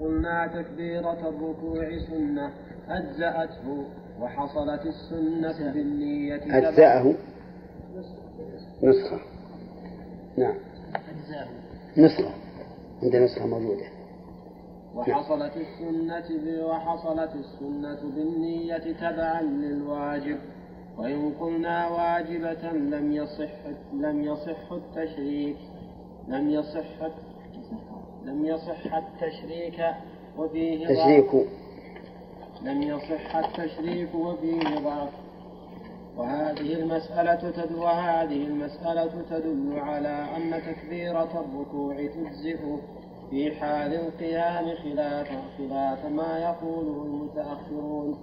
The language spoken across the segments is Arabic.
قلنا تكبيرة الركوع سنة أجزأته وحصلت السنة بالنية. أجزأه؟ نسخة. نعم. أجزأه. نسخة. عند نسخة موجودة. وحصلت السنة وحصلت السنة بالنية تبعا للواجب. وإن قلنا واجبة لم يصح لم يصح التشريك لم يصح لم يصح التشريك وفيه تشريك. لم يصح التشريك وفيه ضعف. وهذه المسألة تدل وهذه المسألة تدل على أن تكبيرة الركوع تجزئ في حال القيام خلاف خلاف ما يقوله المتأخرون.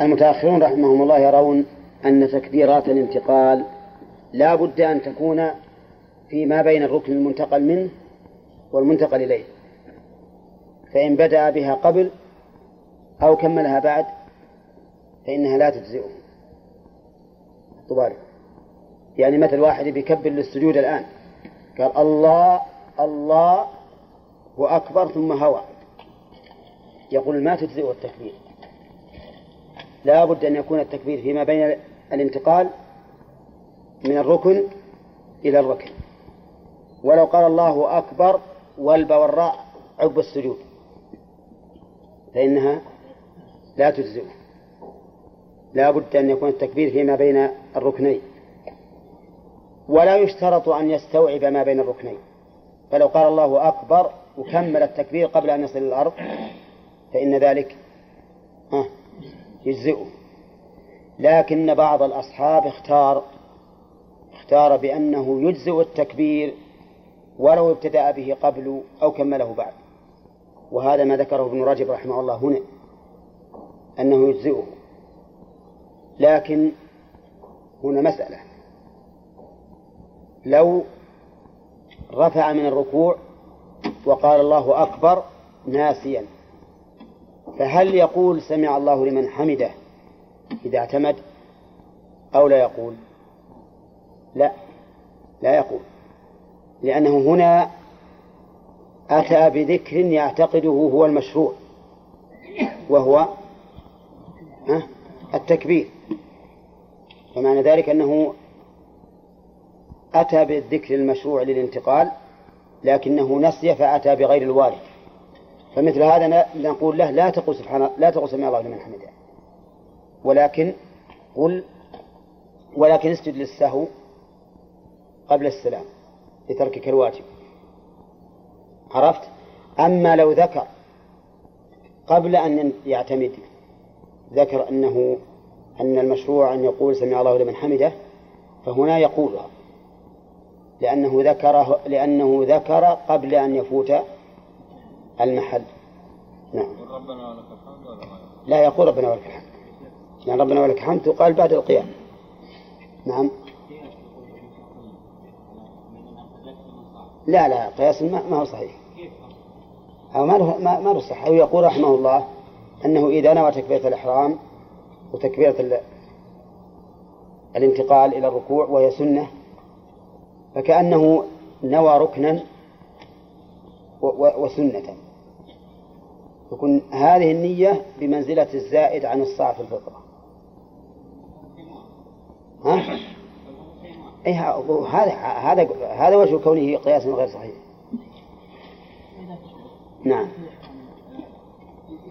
المتأخرون رحمهم الله يرون أن تكبيرات الانتقال لا بد أن تكون فيما بين الركن المنتقل منه والمنتقل إليه. فإن بدأ بها قبل أو كملها بعد فإنها لا تجزئه. طبعا يعني مثل واحد بيكبر للسجود الآن. قال الله الله وأكبر ثم هوى. يقول ما تجزئه التكبير. لا بد أن يكون التكبير فيما بين الانتقال من الركن إلى الركن. ولو قال الله أكبر والبا والراء عقب السجود. فإنها لا تجزئه. لا بد أن يكون التكبير فيما بين الركنين. ولا يشترط أن يستوعب ما بين الركنين. فلو قال الله أكبر وكمل التكبير قبل أن يصل الأرض فإن ذلك يجزئه. لكن بعض الأصحاب اختار اختار بأنه يجزئ التكبير ولو ابتدأ به قبل أو كمله بعد. وهذا ما ذكره ابن رجب رحمه الله هنا أنه يجزئه. لكن هنا مسألة. لو رفع من الركوع وقال الله أكبر ناسيا فهل يقول سمع الله لمن حمده إذا اعتمد أو لا يقول؟ لا لا يقول. لأنه هنا أتى بذكر يعتقده هو المشروع وهو التكبير. ومعنى ذلك أنه أتى بالذكر المشروع للانتقال لكنه نسي فأتى بغير الوارد. فمثل هذا نقول له لا تقل سبحان لا تقل سمع الله لمن حمده. ولكن قل ولكن اسجد للسهو قبل السلام. لتركك الواجب عرفت؟ أما لو ذكر قبل أن يعتمد ذكر أنه أن المشروع أن يقول سمع الله لمن حمده فهنا يقولها لأنه ذكره لأنه ذكر قبل أن يفوت المحل. نعم. ربنا ولك الحمد لا يقول ربنا ولك الحمد. يعني ربنا ولك الحمد تقال بعد القيام. نعم. لا لا قياس ما هو صحيح. أو ما له ما, له صحة. أو يقول رحمه الله أنه إذا نوى تكبيرة الإحرام وتكبيرة الانتقال إلى الركوع وهي سنة فكأنه نوى ركنا وسنة. يكون هذه النية بمنزلة الزائد عن الصاع في الفطرة. ها؟ أي هذا هذا هذا وجه كونه قياس غير صحيح. نعم.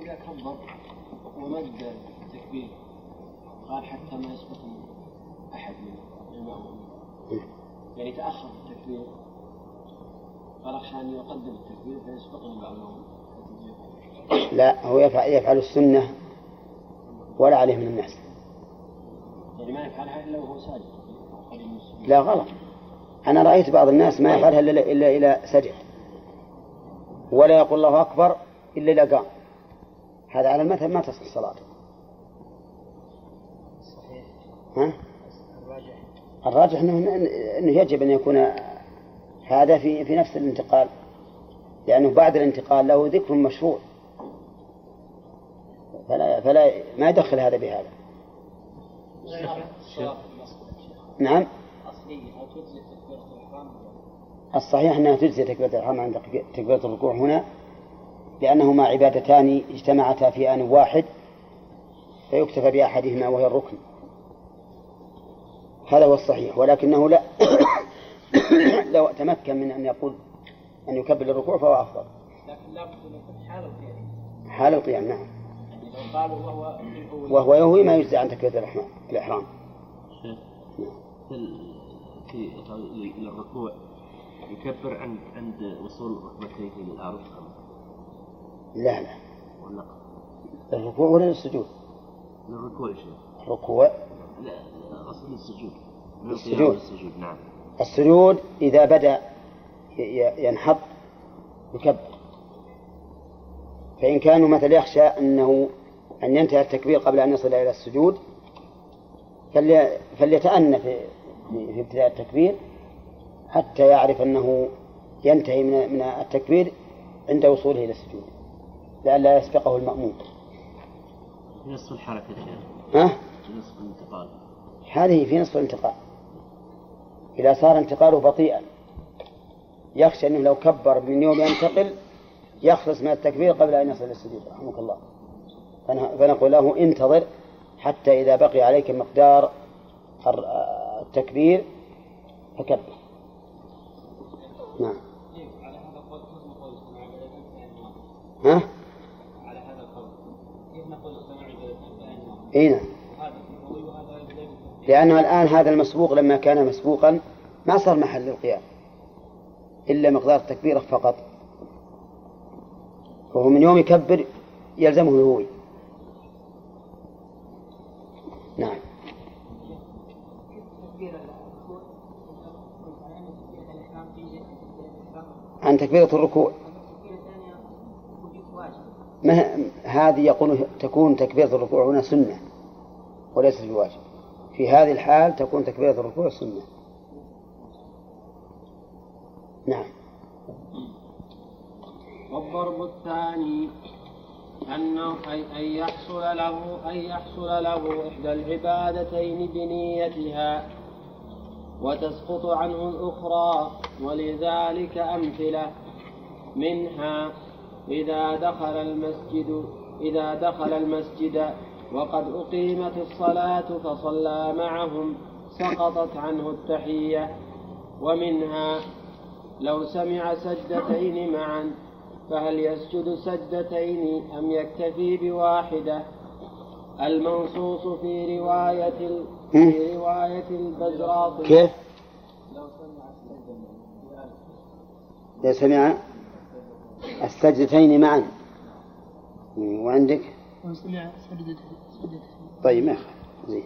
إذا كبر ومد التكبير قال حتى ما يسبق أحد من المأمومين يعني تأخر التكبير قال أخشى أن يقدم التكبير فيسبقني بعضهم لا هو يفعل, يفعل السنة ولا عليه من الناس. يعني ما يفعلها إلا وهو ساجد. لا غلط. أنا رأيت بعض الناس ما يفعلها إلا إلا إلى سجد. ولا يقول الله أكبر إلا إذا قام. هذا على المثل ما تصح صلاته صحيح. ها؟ الراجح. الراجح إنه إنه يجب أن يكون هذا في في نفس الانتقال. لأنه بعد الانتقال له ذكر مشروع. فلا فلا ما يدخل هذا بهذا. نعم. الصحيح أنها تجزي تكبيرة الإحرام عند تكبيرة الركوع هنا لأنهما عبادتان اجتمعتا في آن واحد فيكتفى بأحدهما وهي الركن. هذا هو الصحيح ولكنه لا لو تمكن من أن يقول أن يكبر الركوع فهو أفضل. لكن لابد أن يكون حال القيام. حال القيام نعم. يعني لو قالوا وهو وهو يهوي ما يجزي عن تكبيرة الإحرام. الإحرام في في للركوع يكبر عند عند وصول ركبتيه للأرض. لا لا. ولا؟ الركوع ولا السجود؟ للركوع يا شيخ. الركوع. لا أصل السجود. السجود. القيام للسجود نعم. السجود إذا بدأ ينحط يكبر. فإن كانوا مثل يخشى أنه أن ينتهي التكبير قبل أن يصل إلى السجود فلي فليتأنى في في ابتداء التكبير حتى يعرف أنه ينتهي من من التكبير عند وصوله إلى السجود لئلا يسبقه المأموم في نصف الحركة يا شيخ. ها؟ في نصف الانتقال. هذه في نصف الانتقال. إذا صار انتقاله بطيئا يخشى أنه لو كبر من يوم ينتقل يخلص من التكبير قبل أن يصل إلى السجود رحمك الله. فن- فنقول له انتظر حتى إذا بقي عليك مقدار التكبير فكبر نعم؟ ها؟ على هذا القول؟ إي نعم. لأنه الآن هذا المسبوق لما كان مسبوقا ما صار محل للقيام إلا مقدار التكبيرة فقط وهو من يوم يكبر يلزمه الهوي نعم تكبير الركوع والكلام تكبيرة الإحرام في تكبيرة الإحرام عن تكبيرة الركوع. ما هذه يقول تكون تكبيرة الركوع هنا سنة وليست بواجب. في هذه الحال تكون تكبيرة الركوع سنة. نعم. والضرب الثاني أنه أن يحصل له أن يحصل له إحدى العبادتين بنيتها وتسقط عنه الأخرى ولذلك أمثلة منها إذا دخل المسجد إذا دخل المسجد وقد أقيمت الصلاة فصلى معهم سقطت عنه التحية. ومنها لو سمع سجدتين معا فهل يسجد سجدتين أم يكتفي بواحدة؟ المنصوص في رواية ال... في رواية البزراط. كيف؟ لو سمع سمع السجدتين معا. وعندك؟ وسمع سجدة سجدة طيب ما زين.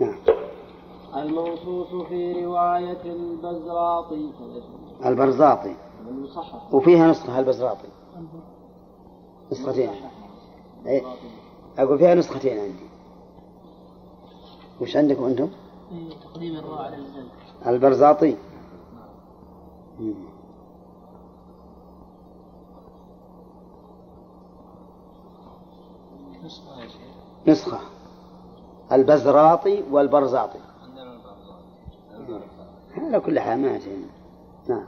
نعم. المنصوص في رواية البزراطي البرزاطي وفيها نسخة البزراطي نسختين. إيه. أقول فيها نسختين عندي. وش عندكم أنتم؟ تقديم الراء على البرزاطي. نسخة نسخة. البزراطي والبرزاطي على كل حال ما. نعم.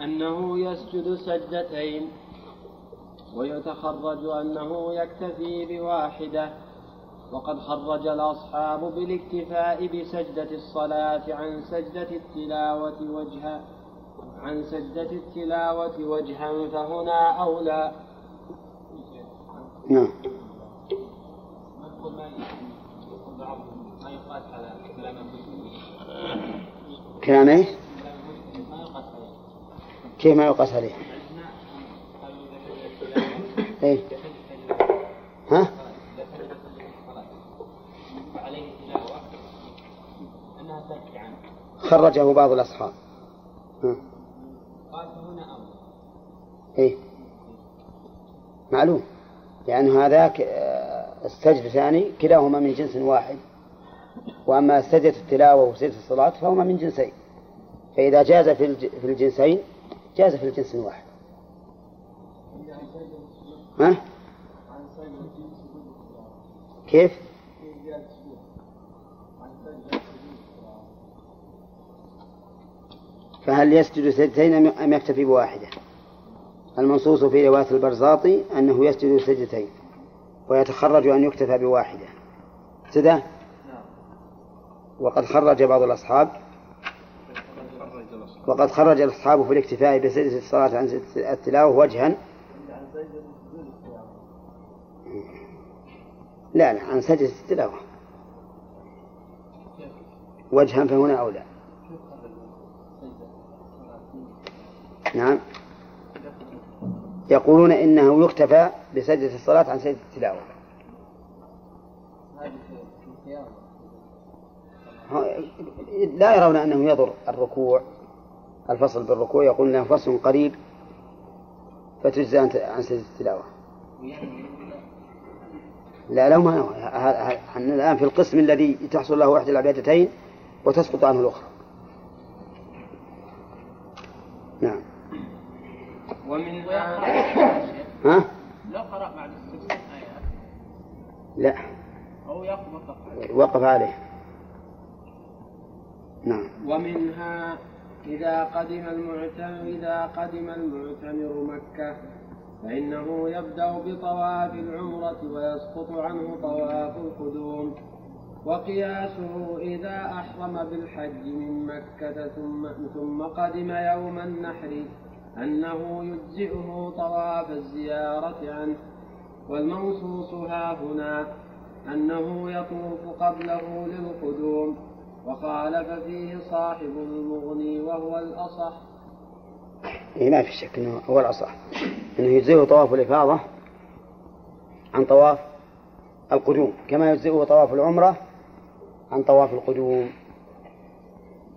أنه يسجد سجدتين ويتخرج أنه يكتفي بواحدة. وقد خرج الأصحاب بالاكتفاء بسجدة الصلاة عن سجدة التلاوة وجها عن سجدة التلاوة وجها فهنا أولى. نعم ما يقاس على كلام يقاس عليه كيف ما يقاس عليه؟ إيه ها؟ خرجه بعض الأصحاب ها. أولى إيه معلوم لأن هذاك آه، السجدتان كلاهما من جنس واحد وأما سجدة التلاوة وسجدة الصلاة فهما من جنسين. فإذا جاز في الجنسين جاز في الجنس الواحد. ها؟ كيف؟ فهل يسجد سجدتين أم يكتفي بواحدة؟ المنصوص في رواية البرزاطي أنه يسجد سجدتين ويتخرج أن يكتفى بواحدة. سده وقد خرج بعض الأصحاب. وقد خرج الأصحاب في الاكتفاء بسجدة الصلاة عن سجدة التلاوة وجها. لا لا عن سجدة التلاوة. وجها فهنا أولى نعم. يقولون إنه يكتفى بسجدة الصلاة عن سجدة التلاوة. لا يرون أنه يضر الركوع الفصل بالركوع يقول أنه فصل قريب فتجزى عن سجدة التلاوة. لا لا ما إحنا الآن في القسم الذي تحصل له إحدى العبادتين وتسقط عنه الأخرى. نعم. ومن ها؟ لو قرأ بعد الست آيات لا. أو يقف وقف عليه. نعم. ومنها إذا قدم المعتمر إذا قدم المعتمر مكة فإنه يبدأ بطواف العمرة ويسقط عنه طواف القدوم. وقياسه إذا أحرم بالحج من مكة ثم ثم قدم يوم النحر أنه يجزئه طواف الزيارة عنه. والمنصوص ها هنا أنه يطوف قبله للقدوم. وخالف فيه صاحب المغني وهو الأصح. إيه ما في شك أنه هو الأصح. أنه يجزئه طواف الإفاضة عن طواف القدوم كما يجزئه طواف العمرة عن طواف القدوم.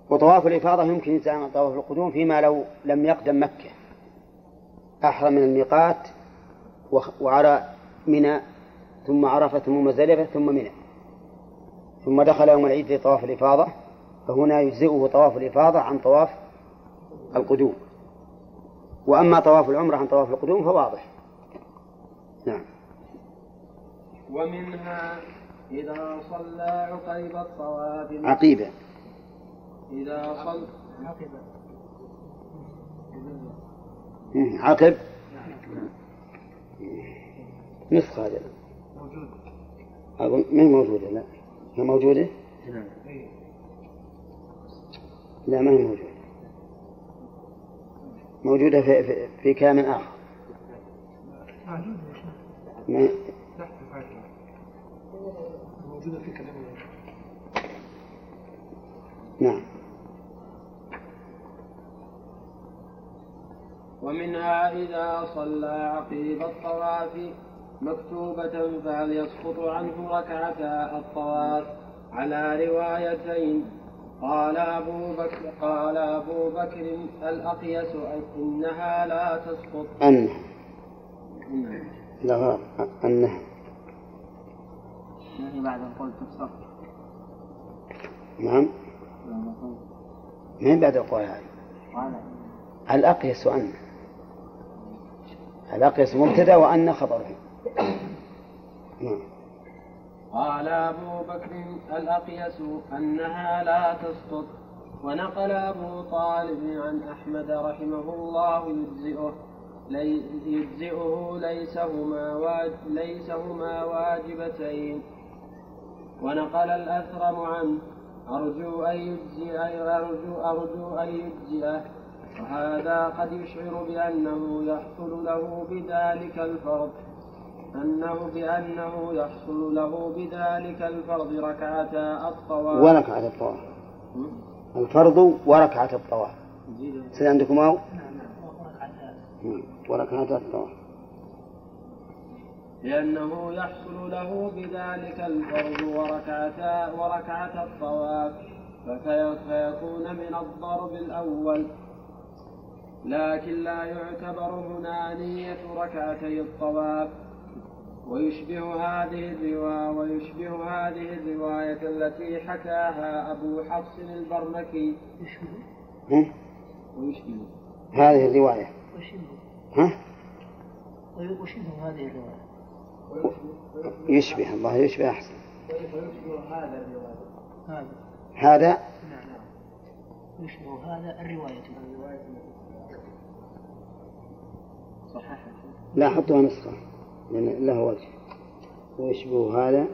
وطواف الإفاضة يمكن يجزئ عن طواف القدوم فيما لو لم يقدم مكة. أحرم من الميقات وعرى منى ثم عرفة ثم مزدلفة ثم منى. ثم دخل يوم العيد لطواف الإفاضة فهنا يجزئه طواف الإفاضة عن طواف القدوم. وأما طواف العمرة عن طواف القدوم فواضح. نعم. ومنها إذا صلى عقيب الطواف عقيبة إذا صلى مم، عقب. نسخة هذا أظن ما هي موجودة؟ لا. موجودة؟ لا ما هي موجودة. موجودة في, في, في كلام آخر. ما موجودة في كلام نعم. ومنها إذا صلى عقيب الطواف. مكتوبة فهل يسقط عنه ركعتا الطواف. على روايتين. قال أبو بكر قال أبو بكر الأقيس إنها لا تسقط. أن. لا غلط أنه ما هي بعد القول تفسر. نعم. من بعد القول هذه قال. الأقيس أن. الأقيس مبتدأ وأن خبره. نعم قال أبو بكر الأقيس أنها لا تسقط. ونقل أبو طالب عن أحمد رحمه الله يجزئه لي يجزئه ليس هما واج ليس هما واجبتين. ونقل الأثرم عنه أرجو أن يجزئ أرجو أرجو أن يجزئه. وهذا قد يشعر بأنه يحصل له بذلك الفرض. أنه بأنه يحصل له بذلك الفرض ركعتا الطواف. وركعة الطواف. الفرض وركعة الطواف. سيد عندكم أو نعم. وركعة الطواف. لأنه يحصل له بذلك الفرض وركعتا وركعة الطواف. فيكون من الضرب الأول. لكن لا يعتبر هنا نية ركعتي الطواف. ويشبه هذه الرواية ويشبه هذه الرواية التي حكاها أبو حفص البرمكي؟ ويشبه. هذه الرواية. ها؟ وشبه هذه الرواية. يشبه الله يشبه أحسن. ويشبه هذا الرواية. هذا. هذا؟ يشبه هذا الرواية. صححها لا حطها نسخة. لأن له وجه. ويشبه هذا؟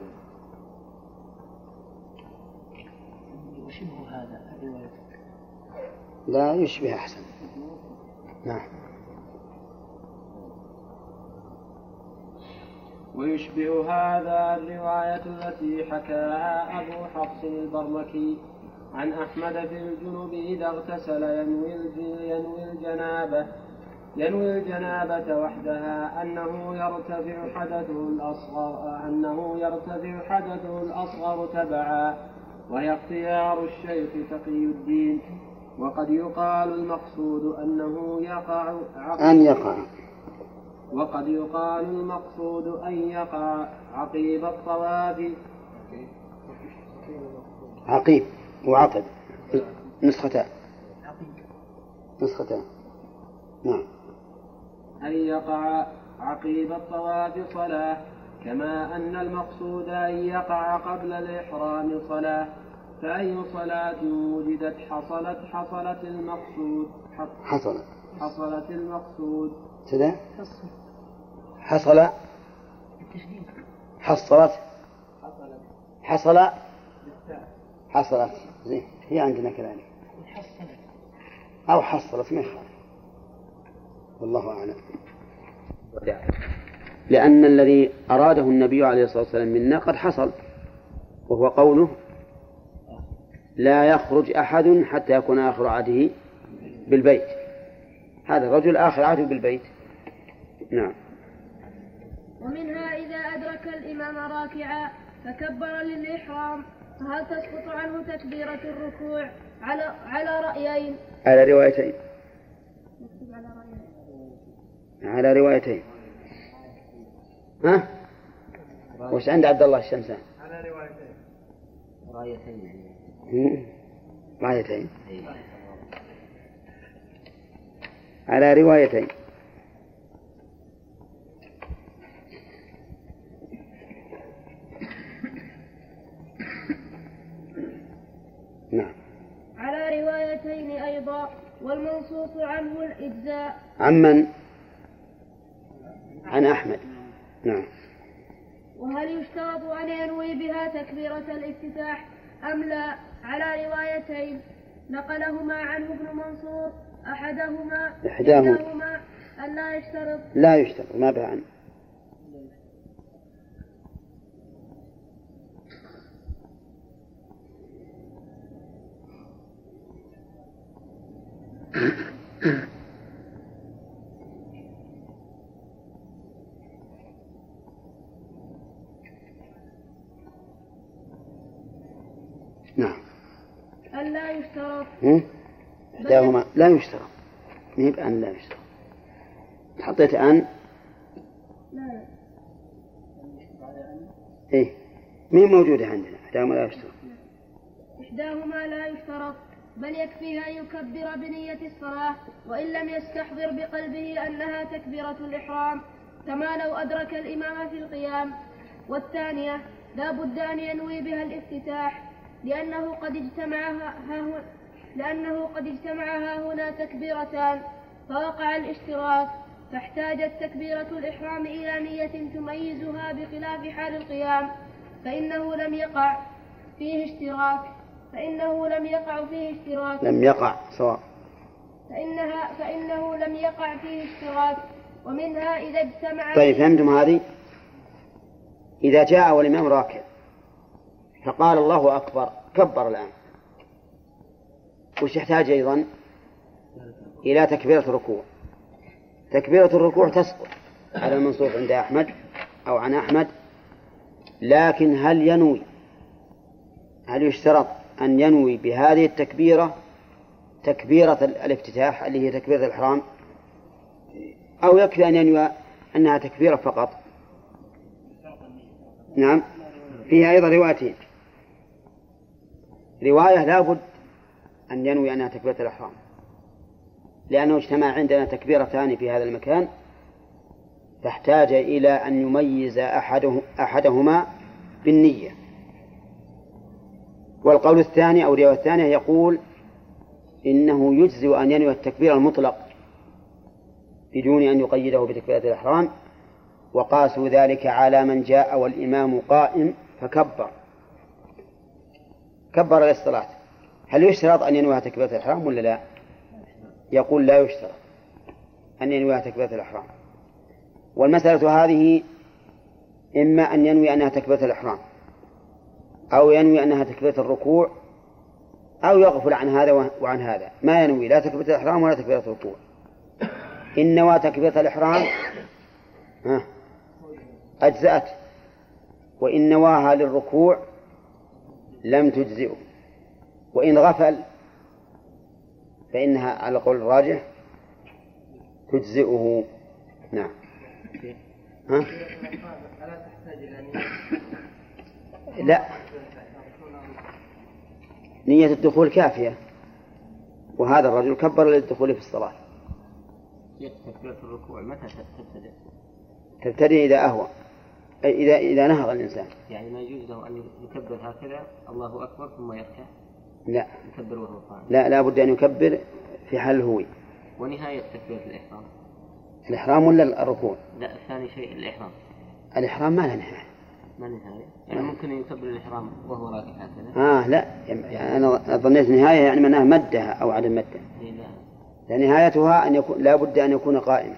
وشبه هذا لا يشبه أحسن. نعم. ويشبه هذا الرواية التي حكاها أبو حفص البرمكي عن أحمد في الجنوب إذا اغتسل ينوي الجنابة. ينوي الجنابة وحدها أنه يرتفع حدثه الأصغر أنه يرتفع حدثه الأصغر تبعا وهي اختيار الشيخ تقي الدين. وقد يقال المقصود أنه يقع أن يقع. وقد يقال المقصود أن يقع عقيب الطواف. عقيب وعقب نسختان. نسختان. نعم. أن يقع عقيب الطواف صلاة كما أن المقصود أن يقع قبل الإحرام صلاة. فأي صلاة وجدت حصلت حصلت المقصود. حص- حصل حصلت المقصود. كذا؟ حصل. التشديد. حصلت. حصل. حصلت. زين. هي عندنا كذلك. حصلت. أو حصلت ما يخالف. والله أعلم. لأن الذي أراده النبي عليه الصلاة والسلام منا قد حصل وهو قوله لا يخرج أحد حتى يكون آخر عهده بالبيت. هذا الرجل آخر عهده بالبيت. نعم. ومنها إذا أدرك الإمام راكعا فكبر للإحرام فهل تسقط عنه تكبيرة الركوع على على رأيين؟ على روايتين. على روايتين. ها؟ وش عند عبد الله الشمسان؟ رايتين يعني. هم؟ روايتين. على روايتين. نعم. على روايتين أيضا والمنصوص عنه الإجزاء. عمن؟ عن أحمد. نعم. وهل يشترط أن ينوي بها تكبيرة الافتتاح أم لا؟ على روايتين. نقلهما عنه ابن منصور أحدهما إحداهما. أن لا يشترط. لا يشترط ما به عنه. نعم أن لا يشترط هم؟ إحداهما لا يشترط ما هي بأن لا يشترط حطيت أن؟ لا. لا إيه. مين موجودة عندنا؟ إحداهما لا يشترط إحداهما لا يشترط بل يكفيه أن يكبر بنية الصلاة وإن لم يستحضر بقلبه أنها تكبيرة الإحرام كما لو أدرك الإمام في القيام. والثانية لا بد أن ينوي بها الافتتاح لأنه قد اجتمع ها لأنه قد اجتمع ها هنا تكبيرتان. فوقع الاشتراك فاحتاجت تكبيرة الإحرام إلى نية تميزها بخلاف حال القيام. فإنه لم يقع فيه اشتراك. فإنه لم يقع فيه اشتراك. لم يقع صواب فإنها فإنه لم يقع فيه اشتراك. ومنها إذا اجتمع طيب فهمتم هذه؟ إذا جاء والإمام راكع. فقال الله أكبر كبر الآن. وش يحتاج أيضا؟ إلى تكبيرة الركوع. تكبيرة الركوع تسقط. على المنصوص عند أحمد أو عن أحمد. لكن هل ينوي؟ هل يشترط أن ينوي بهذه التكبيرة تكبيرة الافتتاح اللي هي تكبيرة الإحرام؟ أو يكفي أن ينوي أنها تكبيرة فقط؟ نعم. فيها أيضا روايتين. رواية لابد أن ينوي أنها تكبيرة الإحرام. لأنه اجتمع عندنا تكبيرتان في هذا المكان فاحتاج إلى أن يميز أحده أحدهما بالنية. والقول الثاني أو الرواية الثانية يقول إنه يجزئ أن ينوي التكبير المطلق بدون أن يقيده بتكبيرة الإحرام وقاسوا ذلك على من جاء والإمام قائم فكبر. كبر للصلاة هل يشترط أن ينويها تكبيرة الإحرام ولا لا؟ يقول لا يشترط أن ينويها تكبيرة الإحرام. والمسألة هذه إما أن ينوي أنها تكبيرة الإحرام أو ينوي أنها تكبيرة الركوع أو يغفل عن هذا وعن هذا. ما ينوي؟ لا تكبيرة الإحرام ولا تكبيرة الركوع. إن نوى تكبيرة الإحرام أجزأت. وإن نواها للركوع لم تجزئه. وإن غفل فإنها على قول الراجح تجزئه. نعم. ها؟ لا. نية الدخول كافية. وهذا الرجل كبر للدخول في الصلاة. تكبيرة الركوع متى تبتدئ؟ تبتدئ إذا أهوى. إذا إذا نهض الإنسان. يعني ما يجوز له أن يكبر هكذا الله أكبر ثم يركع لا. يكبر وهو قائم. لا لا بد أن يكبر في حال الهوي. ونهاية تكبيرة الإحرام. الإحرام ولا الركوع؟ لا ثاني شيء الإحرام. الإحرام ما له نهاية. ما نهاية. يعني ممكن يكبر الإحرام وهو راكع هكذا. آه لا. يعني أنا ظنيت نهاية يعني معناها مدها أو عدم مدها إيه لا. فنهايتها أن يكون لا بد أن يكون قائما.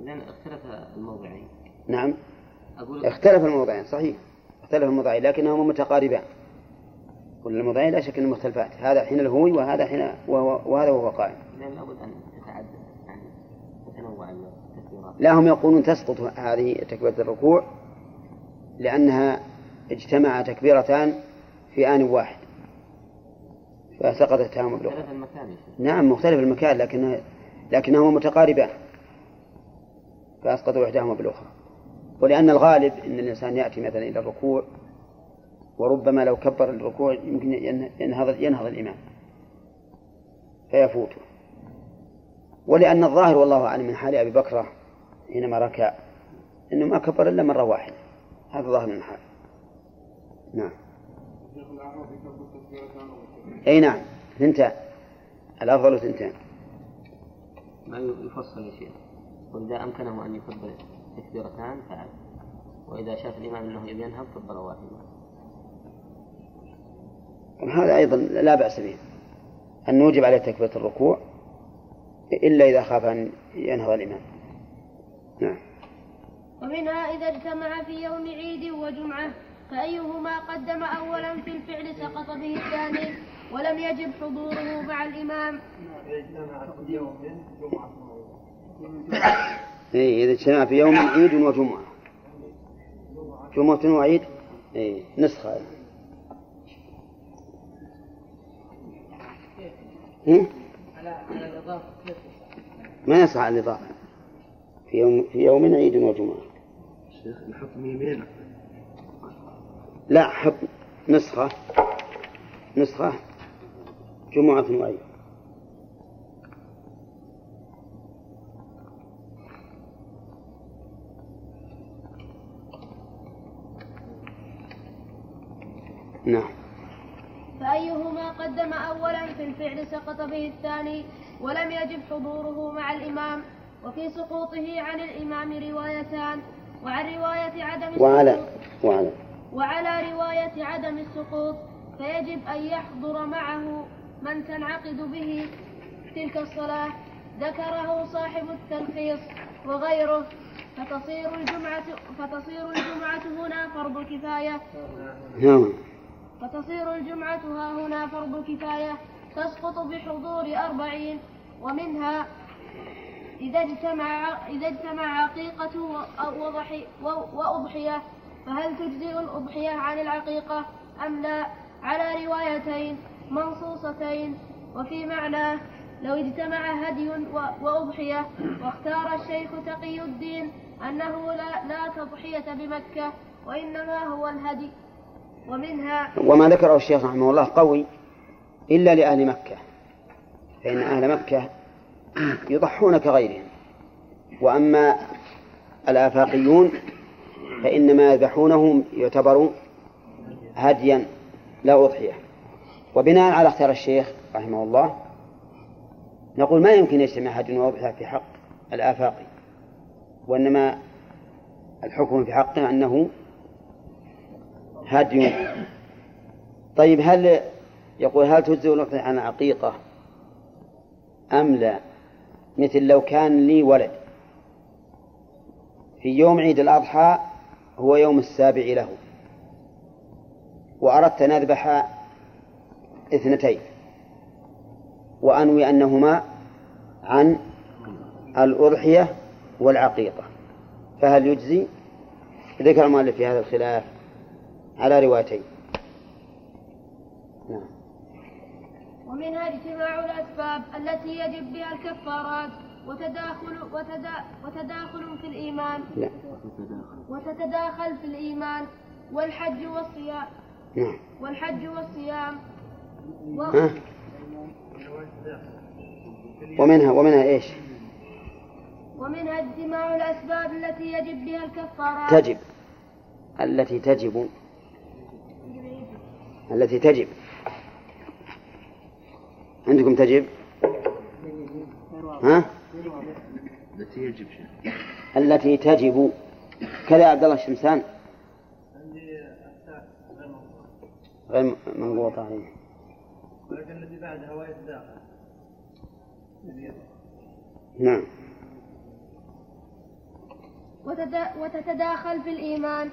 لأن اختلف الموضعين. نعم. اختلف الموضعين صحيح. اختلف الموضعين لكنهما متقاربان. كل الموضعين لا شك أنهم مختلفات. هذا حين الهوي وهذا حين وهو وهذا وهو قائم. لابد أن تتعدد يعني تتنوع التكبيرات لا هم يقولون تسقط هذه تكبيرة الركوع لأنها اجتمع تكبيرتان في آن واحد. فسقطت التهامة بالأخرى اختلف المكان نعم مختلف المكان لكن لكنهما متقاربان. فأسقطوا إحداهما بالأخرى. ولأن الغالب أن الإنسان يأتي مثلا إلى الركوع وربما لو كبر الركوع يمكن ين- ينهض ينهض الإمام فيفوته ولأن الظاهر والله أعلم من حال أبي بكرة حينما ركع أنه ما كبر إلا مرة واحدة. هذا ظاهر من الحال نعم. أي نعم. ثنتان الأفضل ثنتان ما يفصل يا شيخ. وإذا أمكنه أن يكبر تكبيرتان فعل وإذا شاف الإمام أنه يبي ينهض كبر واحدة هذا أيضا لا بأس به أن نوجب عليه تكبيرة الركوع إلا إذا خاف أن ينهض الإمام نعم. ومنها إذا اجتمع في يوم عيد وجمعة فأيهما قدم أولا في الفعل سقط به الثاني ولم يجب حضوره مع الإمام؟ إيه إذا اجتمع في يوم عيد وجمعة. جمعة وعيد؟ إيه نسخة. إيه؟ ما يصح الإضافة. في يوم في يوم عيد وجمعة. شيخ نحط لا حط نسخة. نسخة جمعة وعيد. نعم. فأيهما قدم أولا في الفعل سقط به الثاني ولم يجب حضوره مع الإمام وفي سقوطه عن الإمام روايتان وعن رواية عدم وعلى السقوط وعلى وعلى. رواية عدم السقوط فيجب أن يحضر معه من تنعقد به. تلك الصلاة ذكره صاحب التلخيص وغيره. فتصير الجمعة فتصير الجمعة هنا فرض كفاية نعم. فتصير الجمعة ها هنا فرض كفاية تسقط بحضور أربعين ومنها إذا اجتمع إذا اجتمع عقيقة وأضحية فهل تجزئ الأضحية عن العقيقة أم لا؟ على روايتين منصوصتين وفي معناه لو اجتمع هدي وأضحية واختار الشيخ تقي الدين أنه لا, لا تضحية بمكة وإنما هو الهدي ومنها وما ذكره الشيخ رحمه الله قوي إلا لأهل مكة فإن أهل مكة يضحون كغيرهم وأما الآفاقيون فإنما يذبحونه يعتبر هديا لا أضحية. وبناء على اختيار الشيخ رحمه الله نقول ما يمكن يجتمع هدي وأضحية في حق الآفاقي وإنما الحكم في حقه أنه هدي طيب هل يقول هل الأضحية عن العقيقة أم لا؟ مثل لو كان لي ولد في يوم عيد الأضحى هو يوم السابع له وأردت أن أذبح اثنتين وأنوي أنهما عن الأضحية والعقيقة فهل يجزي؟ ذكر المؤلف في هذا الخلاف. على روايتين. نعم. ومنها اجتماع الأسباب التي يجب بها الكفارات وتداخل وتدا وتداخل في الإيمان. لا. وتتداخل في الإيمان والحج والصيام. نعم. والحج والصيام. و... ها؟ ومنها ومنها إيش؟ ومنها اجتماع الأسباب التي يجب بها الكفارات. تجب. التي تجب التي تجب. عندكم تجب؟ ها؟ التي يجب التي تجب. كذا عبد الله الشمسان. غير منقوط عليه. ولكن الذي بعدها هو يتداخل نعم. وتتداخل في الإيمان.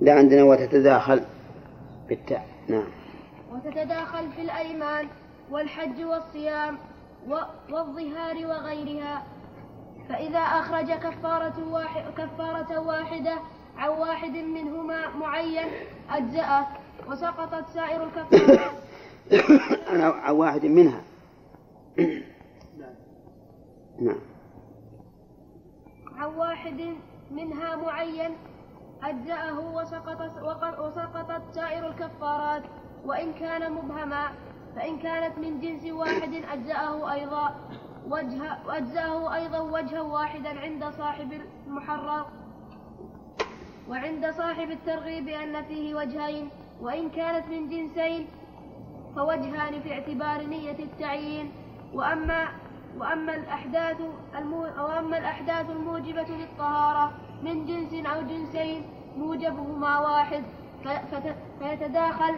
لا عندنا وتتداخل بالتاء نعم. وتتداخل في الأيمان والحج والصيام. والظهار وغيرها. فإذا أخرج كفارة, واحد كفارة واحدة عن واحد منهما معين أجزأه. وسقطت سائر الكفارات عن واحد منها. نعم عن واحد منها معين أجزأه وسقطت, وسقطت سائر الكفارات وإن كان مبهما فإن كانت من جنس واحد أجزأه أيضا وجه وأجزأه أيضا وجها واحدا عند صاحب المحرر. وعند صاحب الترغيب أن فيه وجهين وإن كانت من جنسين فوجهان في اعتبار نية التعيين. وأما وأما الأحداث وأما الأحداث الموجبة للطهارة من جنس أو جنسين موجبهما واحد. فيتداخل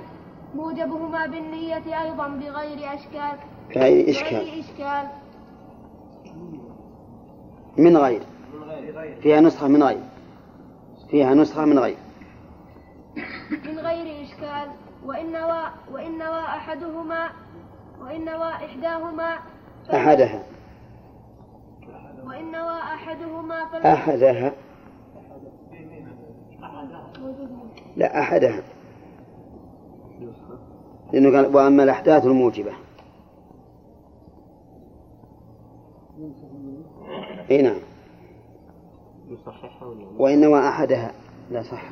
موجبهما بالنية أيضا بغير أشكال. فأي إشكال بغير إشكال. من غير. فيها نسخة من غير. فيها نسخة من غير. من غير إشكال. وإن نوى وإن نوى أحدهما وإن نوى إحداهما أحدها. وإن نوى أحدهما أحدها. لا أحدها. لأنه قال وأما الأحداث الموجبة. أي نعم. نصححها ولا لا؟ وإن نوى أحدها لا صح.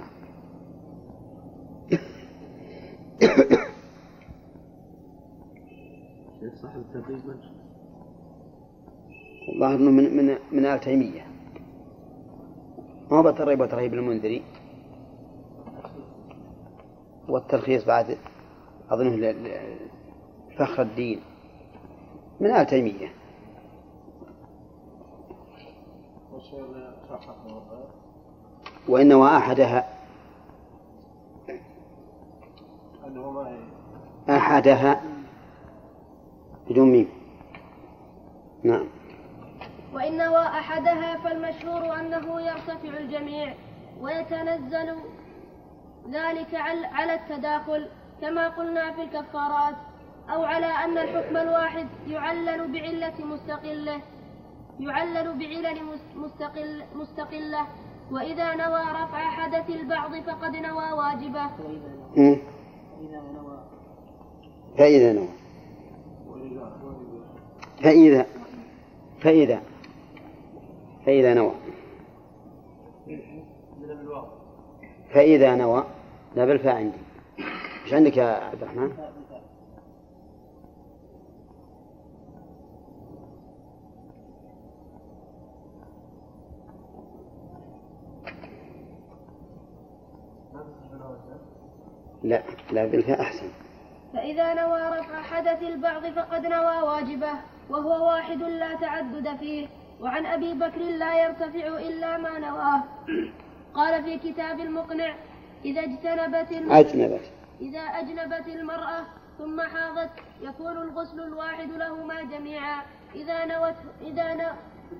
التدريب من الظاهر أنه من من من آل تيمية. ما هو بترغيب المنذري؟ والتلخيص بعد أظنه فخر الدين من آل تيمية. وإن نوى أحدها بدون ميم. نعم. وإن نوى أحدها فالمشهور أنه يرتفع الجميع ويتنزل ذلك عل- على التداخل كما قلنا في الكفارات أو على أن الحكم الواحد يعلل بعلة مستقلة يعلل بعلل مس- مستقل مستقلة. وإذا نوى رفع حدث البعض فقد نوى واجبه. مم. فإذا نوى. فإذا فإذا فإذا نوى. فإذا نوى لا بالفاء عندي. إيش عندك يا عبد الرحمن؟ لا لا بالفاء أحسن. فإذا نوى رفع حدث البعض فقد نوى واجبه وهو واحد لا تعدد فيه وعن أبي بكر لا يرتفع إلا ما نواه. قال في كتاب المقنع إذا اجتنبت الم- أجنبت. إذا أجنبت المرأة ثم حاضت يكون الغسل الواحد لهما جميعا إذا نوت إذا ن...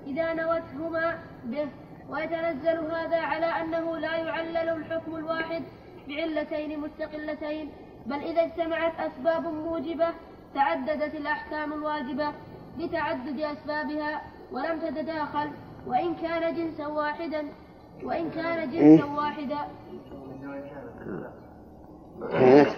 إذا نوتهما به. ويتنزل هذا على أنه لا يعلل الحكم الواحد بعلتين مستقلتين بل إذا اجتمعت أسباب موجبة تعددت الأحكام الواجبة بتعدد أسبابها ولم تتداخل وإن كان جنسا واحدا وإن كان جنسا واحدا. كانت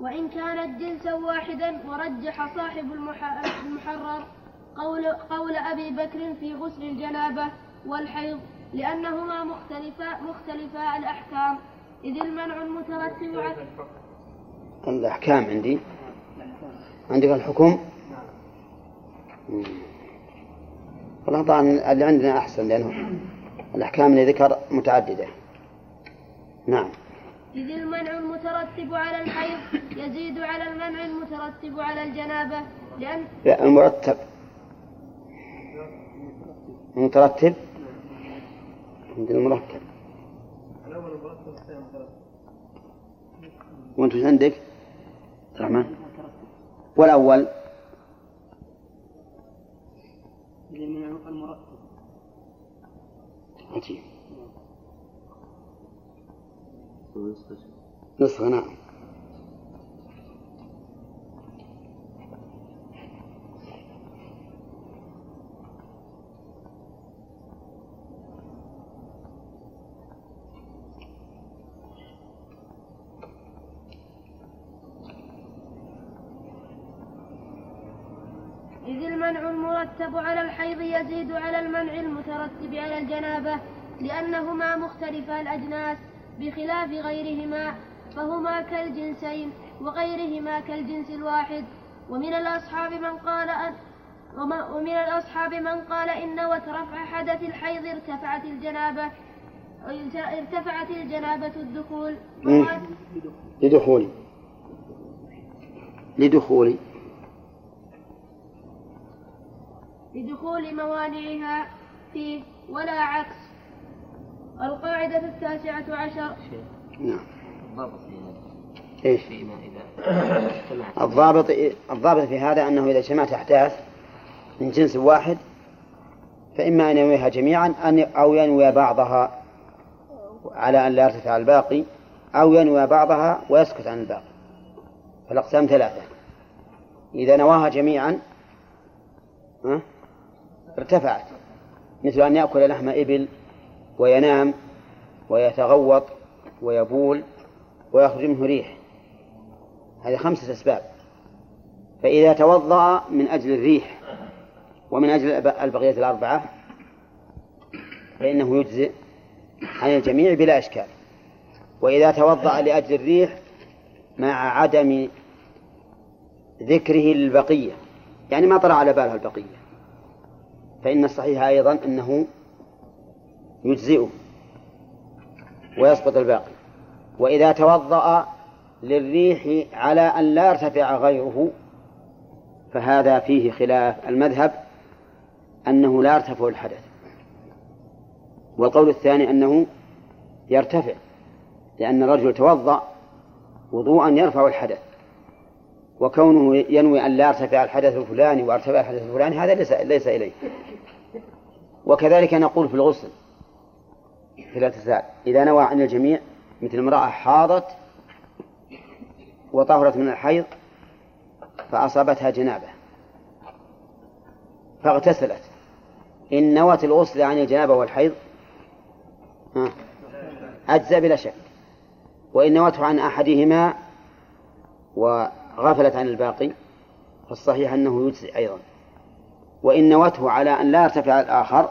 وإن كانت جنسا واحدا ورجح صاحب المح- المحرر قول, قول أبي بكر في غسل الجنابة والحيض لأنهما مختلفا مختلفا الأحكام. إذ المنع المترتب على الأحكام عندي. عندك الحكم؟ مم. والله طبعا اللي عندنا أحسن لأنه الأحكام اللي ذكر متعددة. نعم. إذ المنع المترتب على الحيض يزيد على المنع المترتب على الجنابة لأن لا المرتب. المترتب؟ عندنا المرتب. وانت وش عندك؟ عبد الرحمن والأول المرتب. عجيب ونصف نصف نعم. المرتب على الحيض يزيد على المنع المترتب على الجنابة لأنهما مختلفا الأجناس بخلاف غيرهما فهما كالجنسين وغيرهما كالجنس الواحد. ومن الأصحاب من قال أن ومن الأصحاب من قال إن نوت رفع حدث الحيض ارتفعت الجنابة ارتفعت الجنابة الدخول. مم. لدخولي لدخول موانعها فيه ولا عكس. القاعدة التاسعة عشر. نعم. الضابط في هذا. إيش؟ فيما الضابط الضابط في هذا أنه إذا اجتمعت أحداث من جنس واحد فإما أن ينويها جميعا أن أو ينوي بعضها على أن لا يرتفع الباقي أو ينوي بعضها ويسكت عن الباقي. فالأقسام ثلاثة. إذا نواها جميعا ها، ارتفعت مثل أن يأكل لحم إبل وينام ويتغوط ويبول ويخرج منه ريح. هذه خمسة أسباب. فإذا توضأ من أجل الريح ومن أجل الب- البقية الأربعة فإنه يجزئ عن الجميع بلا إشكال. وإذا توضأ لأجل الريح مع عدم ذكره للبقية يعني ما طرأ على باله البقية فإن الصحيح أيضا أنه يجزئه ويسقط الباقي. وإذا توضأ للريح على أن لا يرتفع غيره فهذا فيه خلاف المذهب أنه لا يرتفع الحدث. والقول الثاني أنه يرتفع لأن الرجل توضأ وضوءا يرفع الحدث وكونه ينوي أن لا يرتفع الحدث الفلاني ويرتفع الحدث الفلاني هذا ليس ليس إليه. وكذلك نقول في الغسل في الاغتسال إذا نوى عن الجميع مثل امرأة حاضت وطهرت من الحيض فأصابتها جنابة فاغتسلت. إن نوت الغسل عن الجنابة والحيض أجزى بلا شك. وإن نوته عن أحدهما وغفلت عن الباقي فالصحيح أنه يجزي أيضا. وإن نوته على أن لا يرتفع الآخر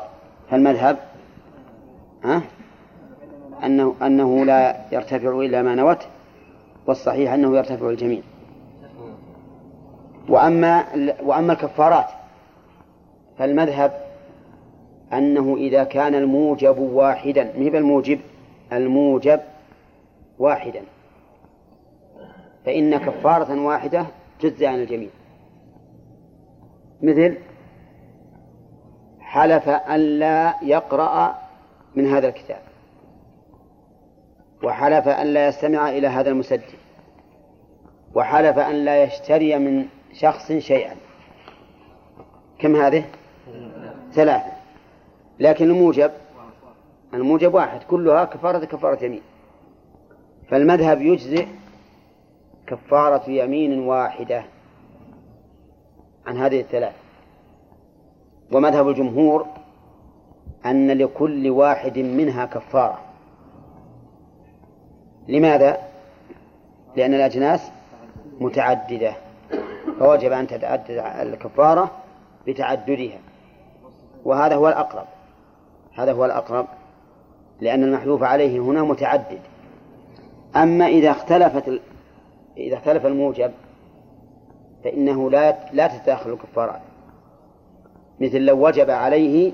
فالمذهب ها؟ أنه أنه لا يرتفع إلا ما نوت والصحيح أنه يرتفع الجميع. وأما وأما الكفارات فالمذهب أنه إذا كان الموجب واحدا مهب الموجب الموجب واحدا. فإن كفارة واحدة تجزي عن الجميع. مثل حلف أن لا يقرأ من هذا الكتاب. وحلف أن لا يستمع إلى هذا المسجل. وحلف أن لا يشتري من شخص شيئا. كم هذه؟ ثلاثة. لكن الموجب الموجب واحد. كلها كفارة كفارة يمين. فالمذهب يجزئ كفارة يمين واحدة عن هذه الثلاث ومذهب الجمهور أن لكل واحد منها كفارة. لماذا؟ لأن الأجناس متعددة فوجب أن تتعدد الكفارة بتعددها وهذا هو الأقرب. هذا هو الأقرب لأن المحلوف عليه هنا متعدد. أما إذا اختلفت إذا اختلف الموجب فإنه لا لا تتداخل الكفارات. مثل لو وجب عليه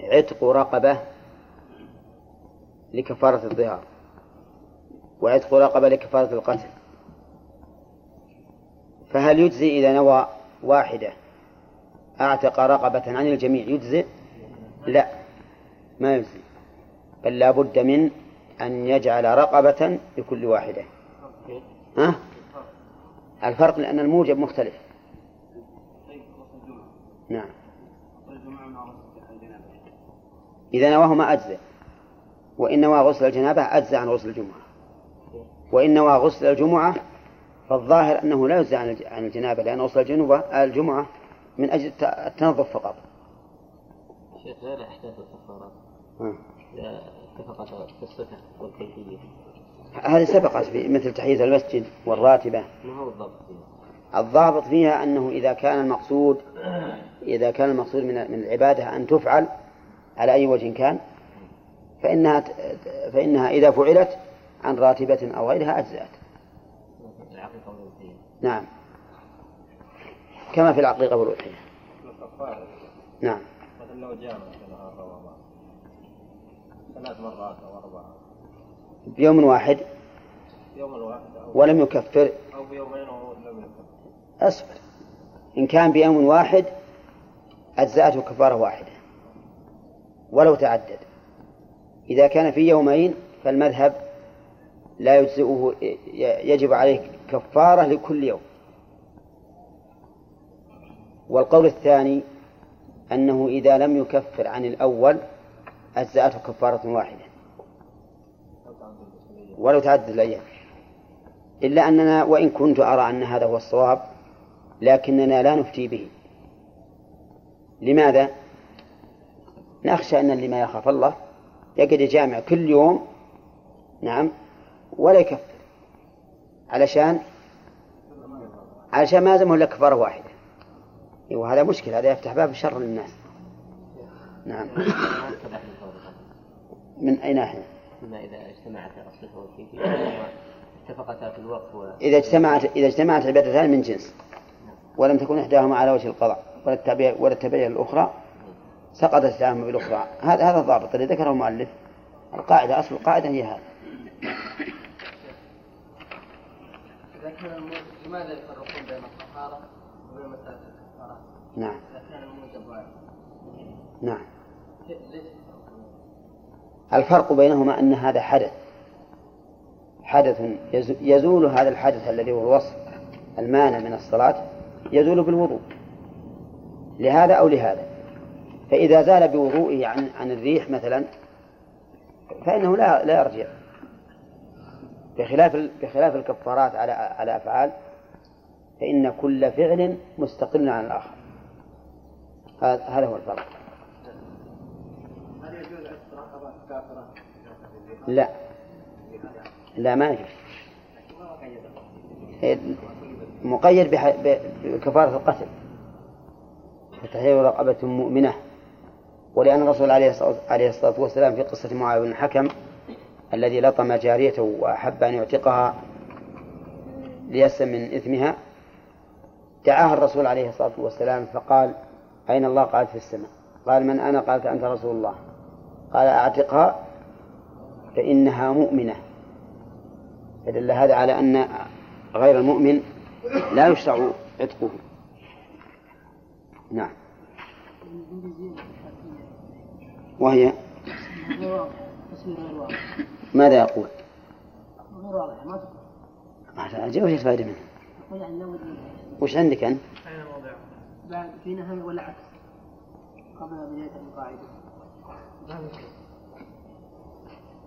عتق رقبة لكفارة الظهار وعتق رقبة لكفارة القتل. فهل يجزي إذا نوى واحدة أعتق رقبة عن الجميع يجزئ لا ما يجزي. بل لا بد من أن يجعل رقبة لكل واحدة. ها؟ الفرق لأن الموجب مختلف. نعم. إذا نواه ما أجزأ وإن نوى غسل الجنابة أجزى عن غسل الجمعة. وإن نوى غسل الجمعة فالظاهر أنه لا يجزى عن الجنابة لأن غسل الجنوبة الجمعة من أجل التنظف فقط. شيخ غير أحداث الكفارات. إذا اتفقت في الصفة والكيفية. هذه سبقت في مثل تحية المسجد والراتبة. ما هو الضبط فيها؟ الضابط فيها أنه إذا كان المقصود إذا كان المقصود من من العبادة أن تفعل على أي وجه كان فإنها فإنها إذا فعلت عن راتبة أو غيرها أجزأت. نعم. كما في العقيقة والأضحية. نعم. مثلا لو جامع في نهار رمضان ثلاث مرات أو أربعة بيوم واحد يوم واحد ولم يكفر أو بيومين ولم يكن أصبر. إن كان بيوم واحد أجزأته كفارة واحدة. ولو تعدد. إذا كان في يومين فالمذهب لا يجزئه يجب عليه كفارة لكل يوم. والقول الثاني أنه إذا لم يكفر عن الأول أجزأته كفارة واحدة. ولو تعدد الأيام. إلا أننا وإن كنت أرى أن هذا هو الصواب لكننا لا نفتي به لماذا؟ نخشى أن اللي ما يخاف الله يقعد يجامع كل يوم نعم ولا يكفر علشان علشان ما زمه إلا كفارة واحدة وهذا مشكل هذا يفتح باب الشر للناس نعم. من أي ناحية أما إذا اجتمعت والكيفية اتفقتا في الوقت. إذا اجتمعت إذا اجتمعت عبادتان من جنس ولم تكن إحداهما على وجه القضاء ولا التبع ولا التبعية الأخرى سقطت إحداهما بالأخرى. هذا هذا الضابط الذي ذكره المؤلف. القاعدة أصل القاعدة هي هذا. لماذا يفرقون بين الطهارة وبين مسألة الكفارة؟ نعم. إذا كان الموجب واحد. نعم. ليش؟ الفرق بينهما أن هذا حدث. حدث يز- يزول هذا الحدث الذي هو الوصف المانع من الصلاة. يزول بالوضوء لهذا أو لهذا. فإذا زال بوضوئه عن عن الريح مثلا فإنه لا لا يرجع. بخلاف بخلاف الكفارات على على أفعال فإن كل فعل مستقل عن الآخر. هذا هو الفرق؟ لا. لا ما يجوز. مقيد بكفارة القتل فتحرير رقبة مؤمنة. ولأن الرسول عليه الصلاة والسلام في قصة معاوية بن الحكم الذي لطم جاريته وأحب أن يعتقها ليسلم من إثمها دعاها الرسول عليه الصلاة والسلام فقال أين الله؟ قالت في السماء. قال من أنا؟ قالت أنت رسول الله. قال أعتقها؟ فإنها مؤمنة. فدل هذا على أن غير المؤمن لا يشرع عتقه نعم وهي ماذا يقول؟ ما وش الفائدة منه؟ يقول لو وش عندك أنت؟ بعد في نهاية ولا عكس قبل بداية القاعدة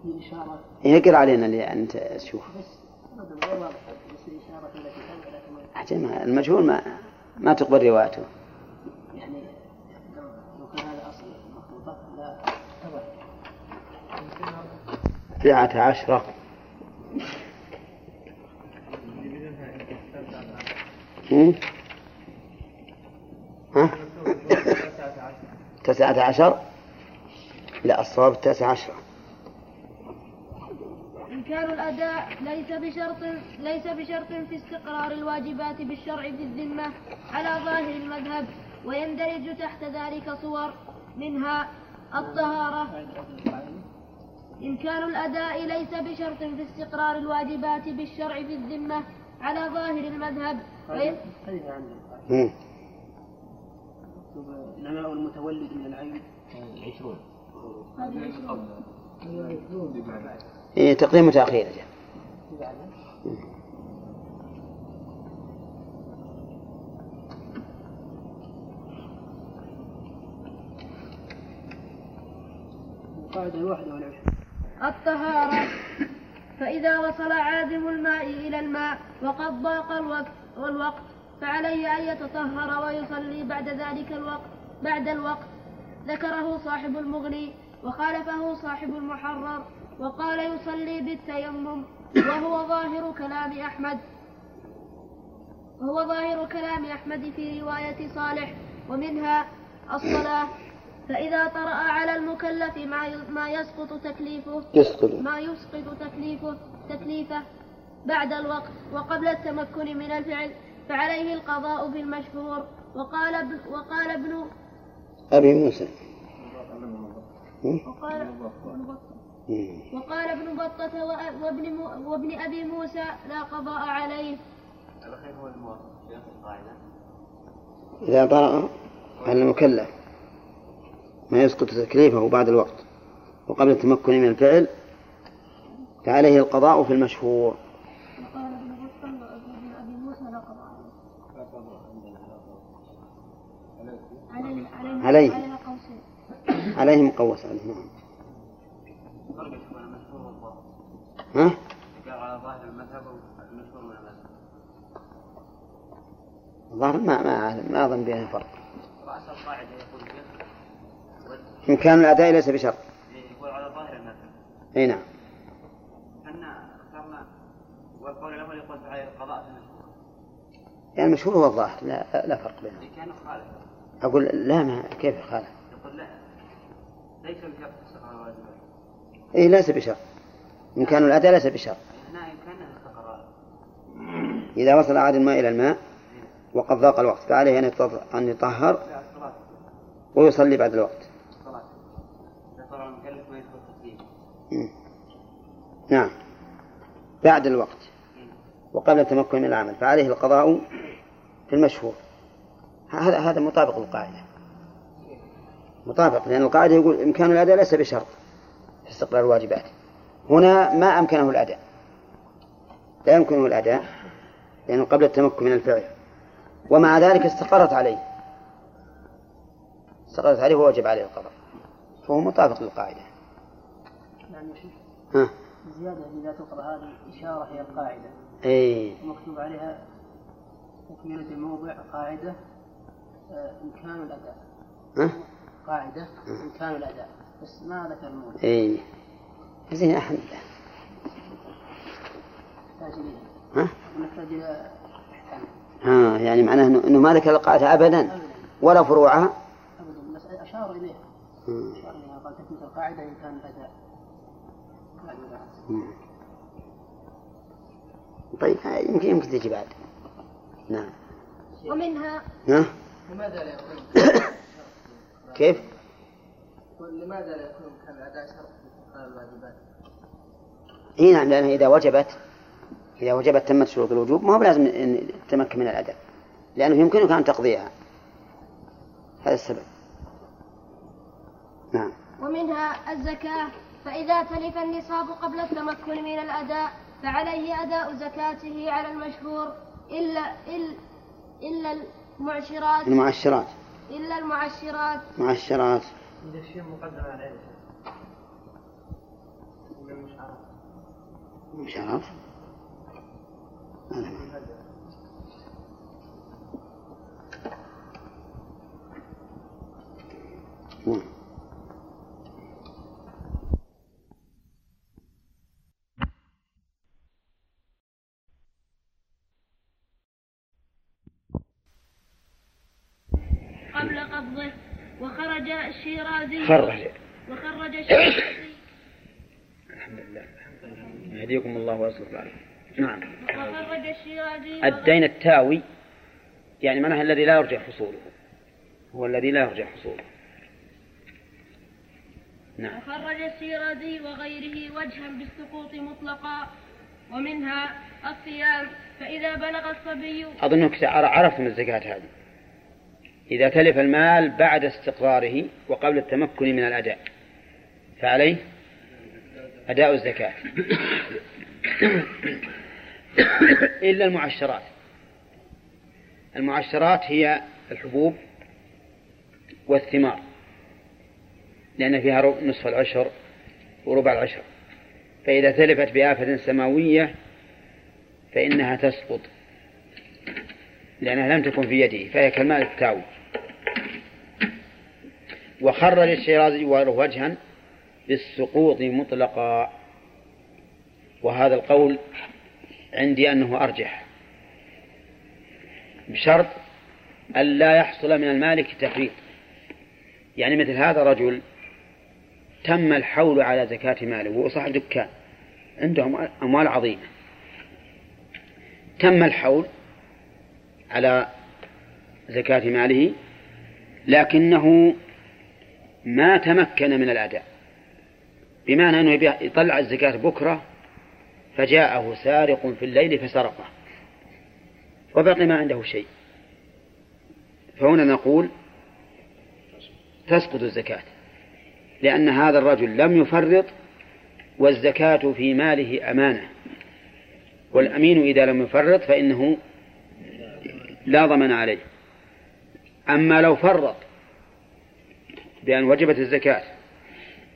في إشارة يقرأ علينا اللي أنت تشوف بس بس الإشارة التي المجهول ما ما تقبل روايته. يعني لو كان هذا أصل مخلوطة لا تسعة عشرة هم؟ ها؟ تسعة عشر؟ لا الصواب التاسع عشرة إمكان الأداء ليس بشرط ليس بشرط في استقرار الواجبات بالشرع في الذمة على ظاهر المذهب ويندرج تحت ذلك صور منها الطهارة. إمكان الأداء ليس بشرط في استقرار الواجبات بالشرع في الذمة على ظاهر المذهب. النماء المتولد من العين. عشرون إيه تقديم وتأخير. الطهارة. فإذا وصل عازم الماء إلى الماء وقد ضاق الوقت والوقت فعليه أن يتطهر ويصلي بعد ذلك الوقت بعد الوقت. ذكره صاحب المغني وخالفه صاحب المحرر. وقال يصلي بالتيمم وهو ظاهر كلام أحمد وهو ظاهر كلام أحمد في رواية صالح ومنها الصلاة فإذا طرأ على المكلف ما ما يسقط تكليفه يسقط ما يسقط تكليفه تكليفه بعد الوقت وقبل التمكن من الفعل فعليه القضاء بالمشهور وقال ابن وقال ابن أبي موسى؟ وقال. وقال ابن بطة وابن مو- وابن أبي موسى لا قضاء عليه. الأخير هو الموافق القاعدة. إذا طرأ على المكلف ما يسقط تكليفه بعد الوقت. وقبل التمكن من الفعل فعليه القضاء في المشهور وقال ابن بطة وابن أبي موسى لا قضاء عليه. عليه مقوس عليه نعم فرق بين المشهور والظاهر ها؟ على ظاهر المذهب من المذهب. الظاهر ما ما أعلم ما أظن بينها فرق رأس القاعدة يقول شيخ إمكان الأداء ليس بشرط. يقول على ظاهر المذهب. أي نعم. إحنا اخترنا والقول الأول يقول عليه القضاء في المشهور. يعني المشهور هو الظاهر لا لا فرق بينهم. كان خالف. أقول لا ما كيف خالف؟ يقول لا. ليس بشرط. إيه ليس بشرط إمكان الأداء ليس بشرط إذا وصل عاد الماء إلى الماء وقد ضاق الوقت فعليه أن يطهر ويصلي بعد الوقت. نعم. بعد الوقت. وقبل التمكن من العمل. فعليه القضاء في المشهور. هذا هذا مطابق للقاعدة. مطابق لأن القاعدة يقول إمكان الأداء ليس بشرط. في استقرار الواجبات. هنا ما أمكنه الأداء. لا يمكنه الأداء لأنه قبل التمكن من الفعل. ومع ذلك استقرت عليه. استقرت عليه ووجب عليه القضاء فهو مطابق للقاعدة. يعني ها؟ زيادة إذا تقرأ هذه إشارة هي القاعدة. أي مكتوب عليها تكملة الموضع قاعدة آه، إمكان الأداء. ها؟ قاعدة إمكان الأداء. بس ما ذكر الموضع اي زين الحمد لله ها؟ ونحتاج إلى إحكام ها يعني معناه انه إنه ما ذكر القاعدة ابدا أبدا. ولا فروعها. أبدا. بس أشار إليها. مم. أشار إليها. قال القاعدة إمكان الأداء قاعدة. مم. طيب يمكن يمكن تجي بعد. نعم. ومنها ها؟ لماذا لا يقول؟ كيف؟ لماذا لا يكون كان الأداء شرط في الواجبات؟ إي نعم إذا وجبت إذا وجبت تمت شروط الوجوب ما هو بلازم إن تتمكن من الأداء لأنه يمكنك أن تقضيها. هذا السبب. نعم. ومنها الزكاة. فإذا تلف النصاب قبل التمكن من الأداء فعليه أداء زكاته على المشهور إلا إلا إلا المعشرات. المعشرات. إلا المعشرات. معشرات. إذا الشيء مقدم عليه من المشعرات مشعرات هذا. نعم. قبل قبضه. وخرج الشيرازي. خرج. وخرج الشيرازي. الحمد لله يهديكم الله ويصلح بالكم نعم. وخرج الشيرازي. الدين التاوي يعني معناها الذي لا يرجع حصوله. هو الذي لا يرجع حصوله. نعم. وخرج الشيرازي وغيره وجها بالسقوط مطلقا ومنها الصيام. فإذا بلغ الصبي أظنك عرفتم الزكاة هذه. إذا تلف المال بعد استقراره وقبل التمكن من الأداء. فعليه أداء الزكاة. إلا المعشرات. المعشرات هي الحبوب والثمار. لأن فيها نصف العشر وربع العشر. فإذا تلفت بآفة سماوية فإنها تسقط لأنها لم تكن في يده فهي كالمال التاوي وخرج الشيرازي وله وجها بالسقوط مطلقا. وهذا القول عندي أنه أرجح. بشرط ألا يحصل من المالك تفريط. يعني مثل هذا رجل تم الحول على زكاة ماله وهو صاحب دكان. عنده أموال عظيمة. تم الحول على زكاة ماله لكنه ما تمكن من الأداء. بمعنى أنه يطلع الزكاة بكرة فجاءه سارق في الليل فسرقه. وبقي ما عنده شيء. فهنا نقول تسقط الزكاة لأن هذا الرجل لم يفرط والزكاة في ماله أمانة. والأمين إذا لم يفرط فإنه لا ضمن عليه. أما لو فرط بأن وجبت الزكاة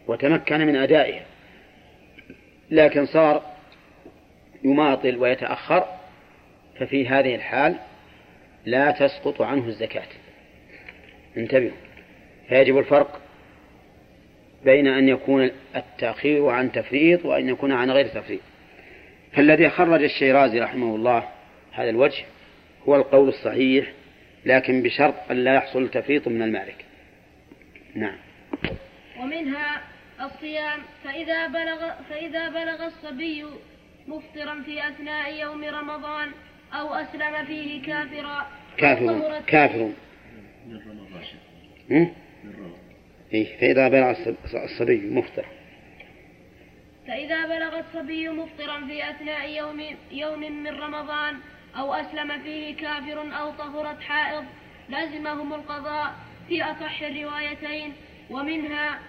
وتمكن من أدائها. لكن صار يماطل ويتأخر ففي هذه الحال لا تسقط عنه الزكاة. انتبهوا فيجب الفرق بين أن يكون التأخير عن تفريط وأن يكون عن غير تفريط. فالذي خرج الشيرازي رحمه الله هذا الوجه هو القول الصحيح لكن بشرط أن لا يحصل تفريط من المالك. نعم. ومنها الصيام فإذا بلغ فإذا بلغ الصبي مفطرا في أثناء يوم رمضان أو أسلم فيه كافرا كافر كافر هم؟ إيه فإذا بلغ الصب- الصبي مفطر فإذا بلغ الصبي مفطرا في أثناء يوم يوم من رمضان أو أسلم فيه كافر أو طهرت حائض لزمهم القضاء في أصح الروايتين ومنها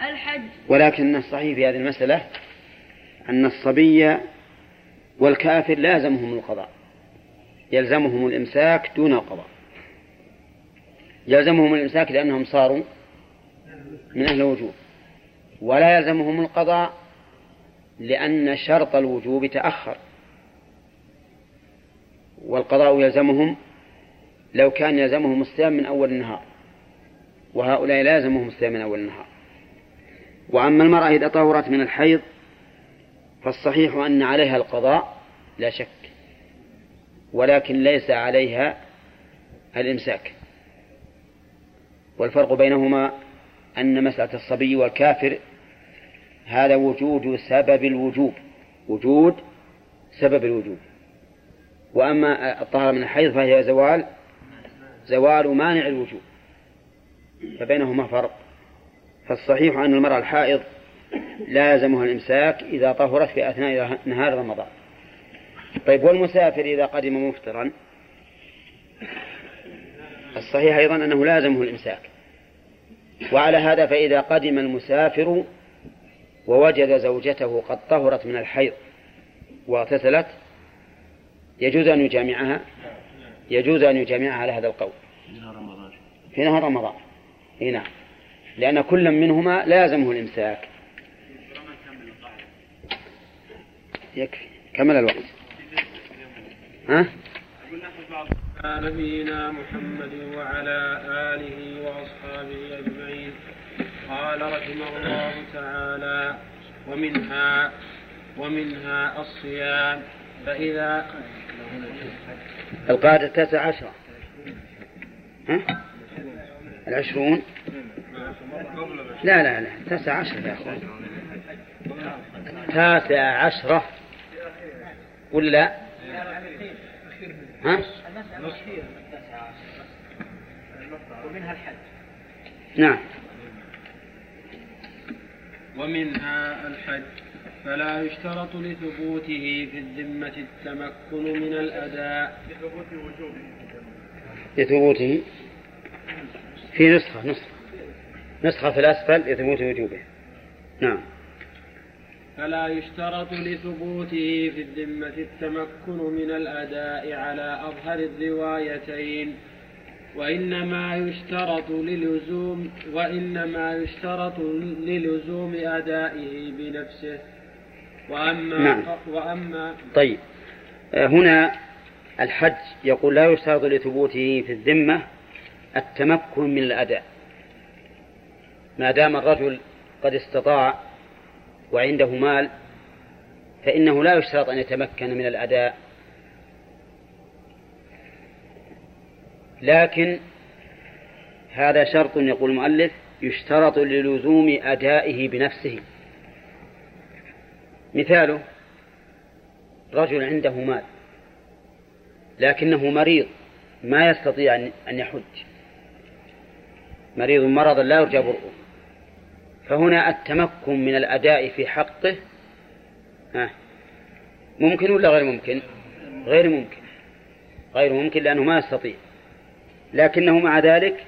الحج. ولكن الصحيح في هذه المسألة أن الصبي والكافر لازمهم القضاء. يلزمهم الإمساك دون القضاء. يلزمهم الإمساك لأنهم صاروا من أهل الوجوب. ولا يلزمهم القضاء لأن شرط الوجوب تأخر. والقضاء يلزمهم لو كان يلزمهم الصيام من أول النهار. وهؤلاء لا يلزمهم الصيام من أول النهار وأما المرأة إذا طهرت من الحيض فالصحيح أن عليها القضاء لا شك. ولكن ليس عليها الإمساك. والفرق بينهما أن مسألة الصبي والكافر هذا وجود سبب الوجوب. وجود سبب الوجوب. وأما الطهارة من الحيض فهي زوال زوال مانع الوجوب. فبينهما فرق. فالصحيح أن المرأة الحائض لازمها الإمساك إذا طهرت في أثناء نهار رمضان. طيب والمسافر إذا قدم مفطرا؟ الصحيح أيضا أنه لازمه الإمساك. وعلى هذا فإذا قدم المسافر ووجد زوجته قد طهرت من الحيض واغتسلت يجوز أن يجامعها؟ يجوز أن يجامعها على هذا القول. في نهار رمضان. إي نعم. لأن كل منهما لازمه الإمساك. يكفي. كمل الوقت. ها؟ نبينا محمد وعلى آله وأصحابه أجمعين. قال رحمه الله تعالى ومنها ومنها الصيام. فإذا القاعدة التاسعة عشرة. ها؟ العشرون؟ لا لا لا التاسعة عشرة يا أخوان. التاسعة عشرة. ولا لا؟ ها؟ ومنها الحج نعم. ومنها الحج. فلا يشترط لثبوته في الذمة التمكن من الأداء. لثبوته؟ في نسخة نسخة. نسخة في الأسفل لثبوت وجوبه نعم. فلا يشترط لثبوته في الذمة التمكن من الأداء على أظهر الروايتين وإنما يشترط للزوم وإنما يشترط للزوم أدائه بنفسه. وأما نعم. وأما طيب. آه، هنا الحج يقول لا يشترط لثبوته في الذمة التمكن من الأداء. ما دام الرجل قد استطاع وعنده مال فإنه لا يشترط أن يتمكن من الأداء. لكن هذا شرط يقول المؤلف يشترط للزوم أدائه بنفسه. مثاله رجل عنده مال لكنه مريض ما يستطيع أن يحج. مريض مرضا لا يرجى برؤه. فهنا التمكن من الأداء في حقه ها ممكن ولا غير ممكن؟ غير ممكن. غير ممكن لأنه ما يستطيع. لكنه مع ذلك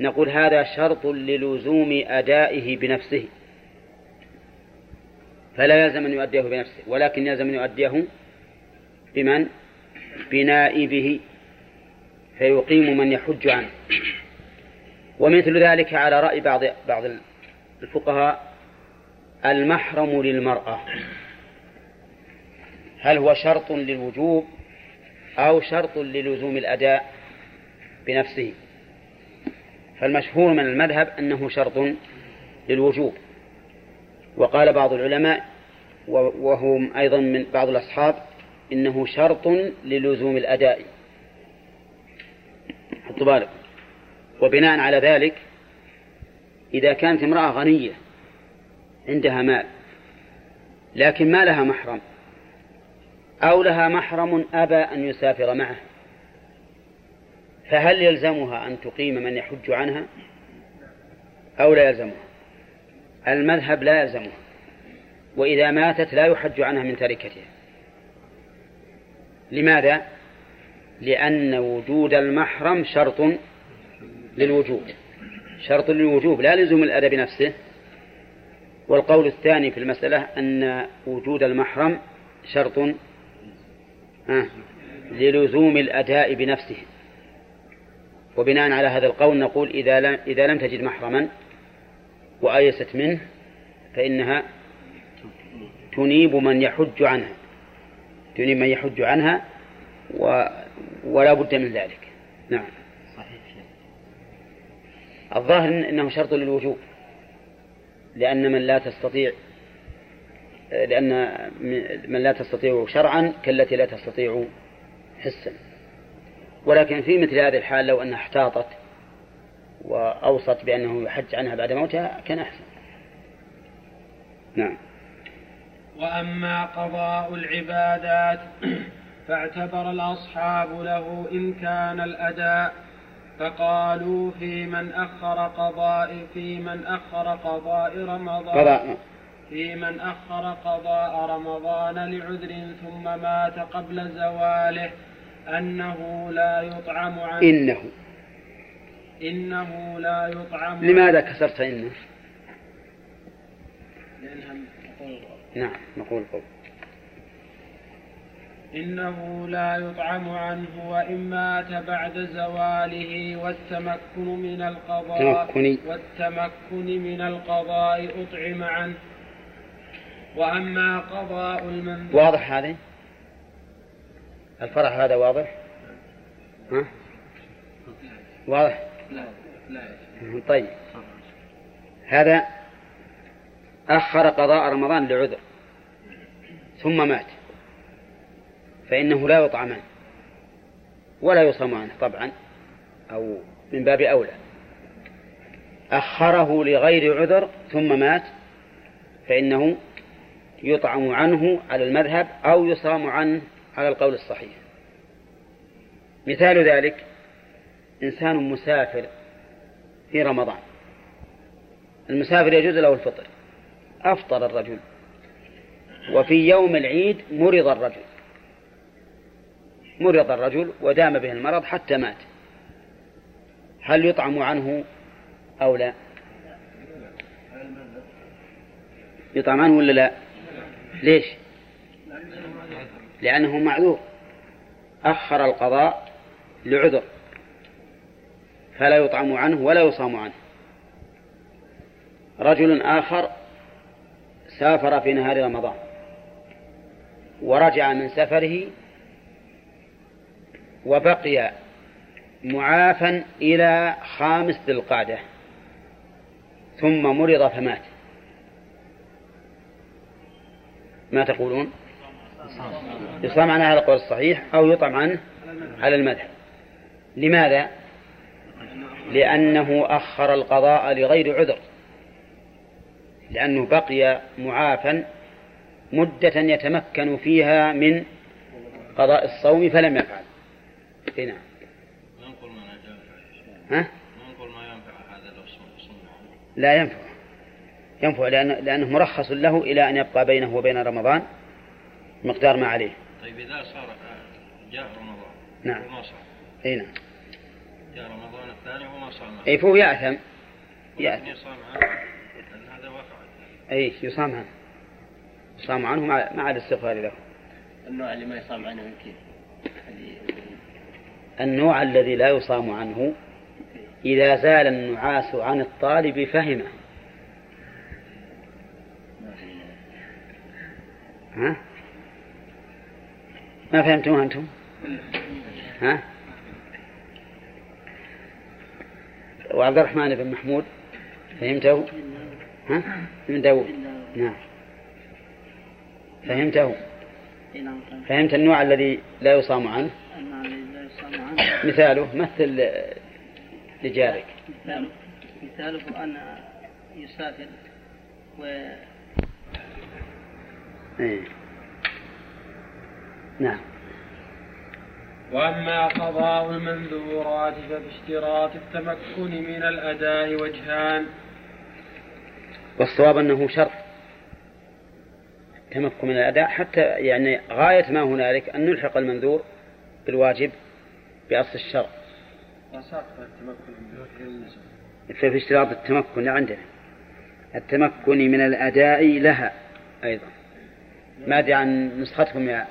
نقول هذا شرط للزوم أدائه بنفسه. فلا يلزم أن يؤديه بنفسه ولكن يلزم أن يؤديه بمن؟ بنائبه فيقيم من يحج عنه. ومثل ذلك على رأي بعض بعض الفقهاء المحرم للمرأة. هل هو شرط للوجوب أو شرط للزوم الأداء بنفسه؟ فالمشهور من المذهب أنه شرط للوجوب. وقال بعض العلماء وهم أيضا من بعض الأصحاب إنه شرط للزوم الأداء. حطوا بالك. وبناء على ذلك إذا كانت امرأة غنية عندها مال لكن ما لها محرم أو لها محرم أبى أن يسافر معه فهل يلزمها أن تقيم من يحج عنها؟ أو لا يلزمها؟ المذهب لا يلزمها وإذا ماتت لا يحج عنها من تركتها. لماذا؟ لأن وجود المحرم شرط للوجوب. شرط للوجوب لا لزوم الأدب نفسه. والقول الثاني في المسألة أن وجود المحرم شرط للزوم الأداء بنفسه. وبناء على هذا القول نقول إذا لم, إذا لم تجد محرما وآيست منه فإنها تنيب من يحج عنها. تنيب من يحج عنها و ولا بد من ذلك. نعم. الظاهر أنه شرط للوجوب لأن من لا تستطيع لأن من لا تستطيع شرعا كالتي لا تستطيع حسا. ولكن في مثل هذه الحال لو أنها احتاطت وأوصت بأنه يحج عنها بعد موتها كان أحسن. نعم. وأما قضاء العبادات فاعتبر الأصحاب له إمكان الأداء فقالوا في من أخر قضاء في من أخر قضاء رمضان قضاء في من أخر قضاء رمضان لعذر ثم مات قبل زواله أنه لا يطعم عنه إنه. إنه لا يطعم لماذا كسرت إنه؟ لأنها تقول نعم نقول قول. إنه لا يطعم عنه وإن مات بعد زواله والتمكن من القضاء تمكن. والتمكن من القضاء أطعم عنه. وأما قضاء المنذور واضح هذا؟ الفرح هذا واضح؟ ها؟ واضح؟ لا لا طيب. هذا أخر قضاء رمضان لعذر. ثم مات. فإنه لا يطعم عنه ولا يصام عنه طبعا أو من باب أولى. أخره لغير عذر ثم مات فإنه يطعم عنه على المذهب أو يصام عنه على القول الصحيح. مثال ذلك إنسان مسافر في رمضان. المسافر يجوز له الفطر. أفطر الرجل. وفي يوم العيد مرض الرجل. مرض الرجل ودام به المرض حتى مات. هل يطعم عنه أو لا؟ يطعم عنه ولا لا؟ ليش؟ لأنه معذور. أخر القضاء لعذر. فلا يطعم عنه ولا يصام عنه. رجل آخر سافر في نهار رمضان. ورجع من سفره وبقي معافا إلى خامس ذي القعدة ثم مرض فمات. ما تقولون؟ يصام عنه على القول الصحيح أو يطعم عنه على المذهب لماذا؟ لأنه أخر القضاء لغير عذر. لأنه بقي معافا مدة يتمكن فيها من قضاء الصوم فلم يفعل. اي نعم. ننقل ما ها؟ ننقل ما ينفع هذا لو صنع لا ينفع. ينفع لأن لأنه مرخص له إلى أن يبقى بينه وبين رمضان مقدار ما عليه. طيب إذا صار آه، جاء رمضان. نعم. وما صام اي نعم. جاء رمضان الثاني وما صام اي فهو يأثم. يأثم. يصام عنه. لأن هذا وقع. اي يصام عنه. يصام عنه مع مع الاستغفار له. النوع اللي ما يصام عنه يمكن. اللي النوع الذي لا يصام عنه إذا زال النعاس عن الطالب فهمه ها؟ ما فهمتم أنتم؟ ها؟ وعبد الرحمن بن محمود فهمته؟ ها؟ بن داود نعم فهمته؟ فهمت النوع الذي لا يصام عنه؟ مثاله مثل لجارك. مثاله مثاله أن يسافر و إيه. نعم. وأما قضاء المنذورات ففي اشتراط التمكن من الأداء وجهان. والصواب أنه شرط تمكن من الأداء حتى يعني غاية ما هنالك أن نلحق المنذور بالواجب بأصل الشرع. ففي اشتراط التمكن عندنا؟ التمكن من الأداء لها أيضا. ما أدري عن نسختكم يا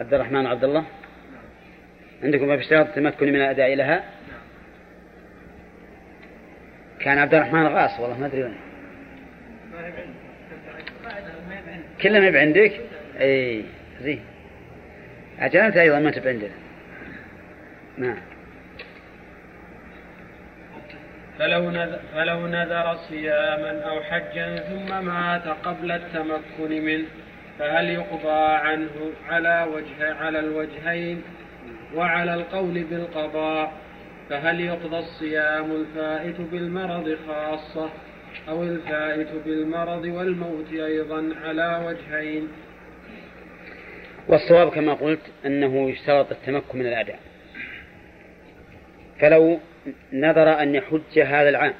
عبد الرحمن وعبد الله؟ عندكم في اشتراط التمكن من الأداء لها؟ كان عبد الرحمن غاص والله ما أدري وين. كلها ما عندك؟ اي زين. عجل انت أيضا ما تب عندنا. نعم. فلو نذر, فلو نذر صياما أو حجا ثم مات قبل التمكن منه فهل يقضى عنه على وجه على الوجهين وعلى القول بالقضاء؟ فهل يقضى الصيام الفائت بالمرض خاصة أو الفائت بالمرض والموت أيضا على وجهين؟ والصواب كما قلت أنه يشترط التمكن من الأداء. فلو نذر أن يحج هذا العام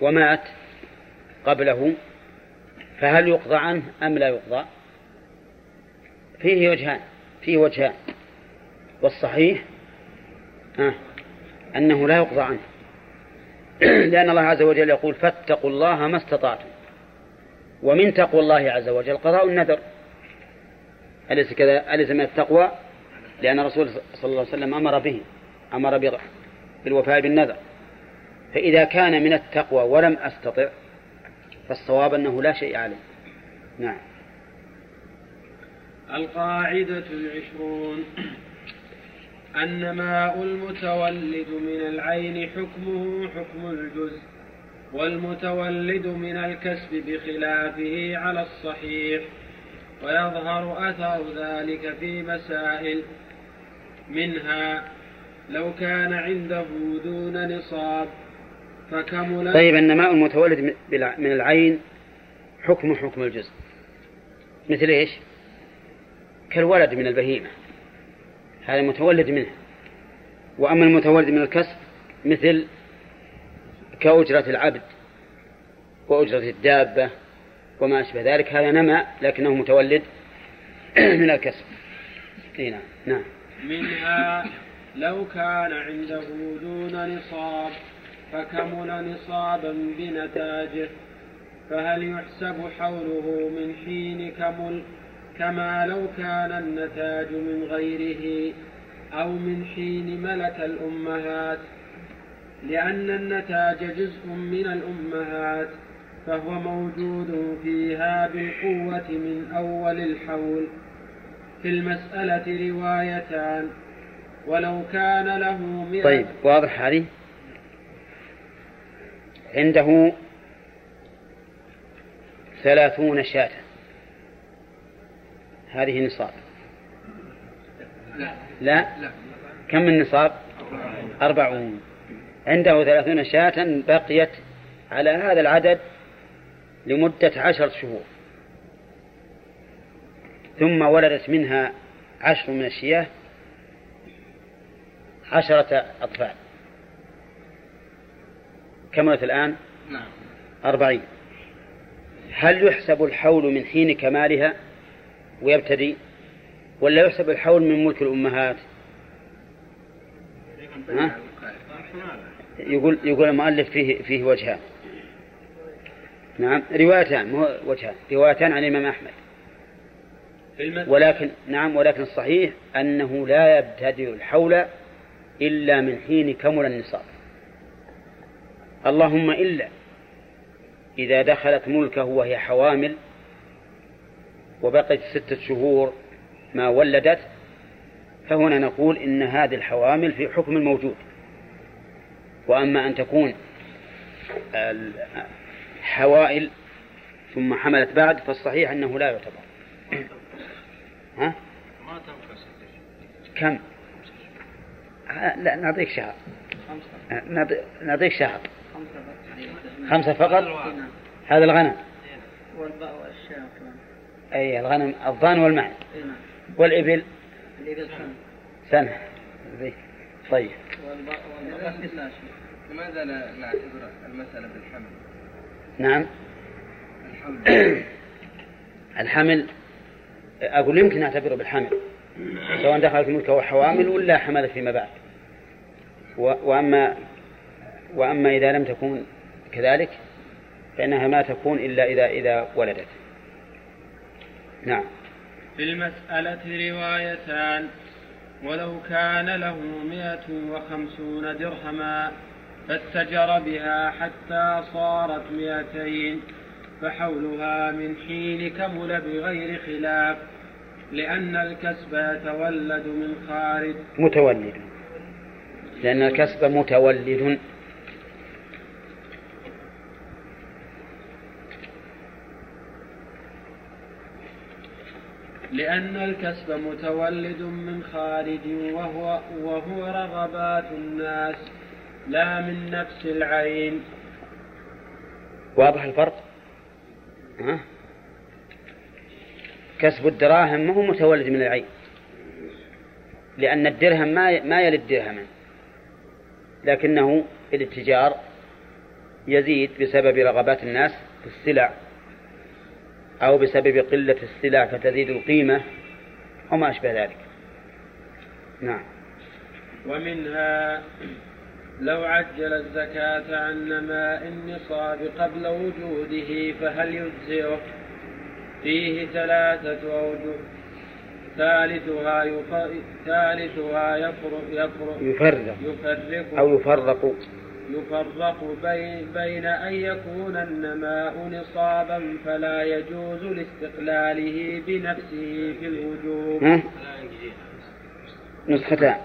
ومات قبله فهل يقضى عنه أم لا يقضى؟ فيه وجهان فيه وجهان. والصحيح آه أنه لا يقضى عنه. لأن الله عز وجل يقول فاتقوا الله ما استطعتم. ومن تقوى الله عز وجل قضاء النذر. أليس كذا؟ أليس من التقوى؟ لأن الرسول صلى الله عليه وسلم أمر به. أمر بالوفاء بالنذر. فإذا كان من التقوى ولم أستطع فالصواب أنه لا شيء عليه. نعم. القاعدة العشرون. النماء المتولد من العين حكمه حكم الجزء والمتولد من الكسب بخلافه على الصحيح ويظهر أثر ذلك في مسائل منها لو كان عنده دون نصاب فكمل طيب النماء المتولد من العين حكم حكم الجزء مثل إيش؟ كالولد من البهيمة. هذا متولد منه. وأما المتولد من الكسب مثل كأجرة العبد وأجرة الدابة وما أشبه ذلك هذا نمى لكنه متولد من الكسب. نعم. نعم. منها لو كان عنده دون نصاب فكمل نصابا بنتاجه؟ فهل يحسب حوله من حين كمل كما لو كان النتاج من غيره أو من حين ملك الأمهات؟ لأن النتاج جزء من الأمهات فهو موجود فيها بالقوة من أول الحول. في المسألة روايتان. ولو كان له مئة طيب واضح هذه؟ عنده ثلاثون شاة. هذه نصاب. لا؟ لا كم النصاب؟ أربعون. عنده ثلاثون شاة بقيت على هذا العدد لمدة عشر شهور. ثم ولدت منها عشر من الشياه عشرة أطفال. كملت الآن؟ نعم. أربعين. هل يحسب الحول من حين كمالها ويبتدي ولا يحسب الحول من ملك الأمهات؟ ها؟ يقول يقول المؤلف فيه فيه وجهان. نعم روايتان مو وجهان روايتان عن الإمام أحمد. ولكن نعم ولكن الصحيح أنه لا يبتدئ الحول إلا من حين كمل النصاب اللهم إلا إذا دخلت ملكه وهي حوامل وبقيت ستة شهور ما ولدت فهنا نقول إن هذه الحوامل في حكم الموجود وأما أن تكون حوائل ثم حملت بعد فالصحيح أنه لا يعتبر ها؟ ما تنقص كم؟ لا نعطيك شهر. نعطيك شهر. خمسة فقط. هذا الغنم. أي الغنم الضان والمعز إي نعم. والإبل؟ الإبل سنة. سنة. ذي. طيب. والباء والباء لا شيء لماذا لا نعتبر المسألة بالحمل؟ نعم. الحمل. الحمل أقول يمكن نعتبره بالحمل سواء دخل في ملكه حوامل ولا حمل فيما بعد. وأما وأما إذا لم تكن كذلك فإنها ما تكون إلا إذا إذا ولدت. نعم. في المسألة روايتان ولو كان له مئة وخمسون درهما فاتجر بها حتى صارت مئتين فحولها من حين كمل بغير خلاف لأن الكسب يتولد من خارج. متولد. لأن الكسب متولد. لأن الكسب متولد من خارج وهو وهو رغبات الناس لا من نفس العين. واضح الفرق؟ ها؟ كسب الدراهم ما هو متولد من العين. لأن الدرهم ما ما يلد درهما. لكنه الاتجار يزيد بسبب رغبات الناس في السلع أو بسبب قلة السلع فتزيد القيمة وما أشبه ذلك. نعم. ومنها لو عجل الزكاة عن نماء النصاب قبل وجوده فهل يجزئه؟ فيه ثلاثة أوجه. ثالثها. ثالثها يفرق يفرق يفرق. يفرق. أو يفرق. يفرق بين, بين أن يكون النماء نصابا فلا يجوز لاستقلاله بنفسه في الوجوب؟ نسختان.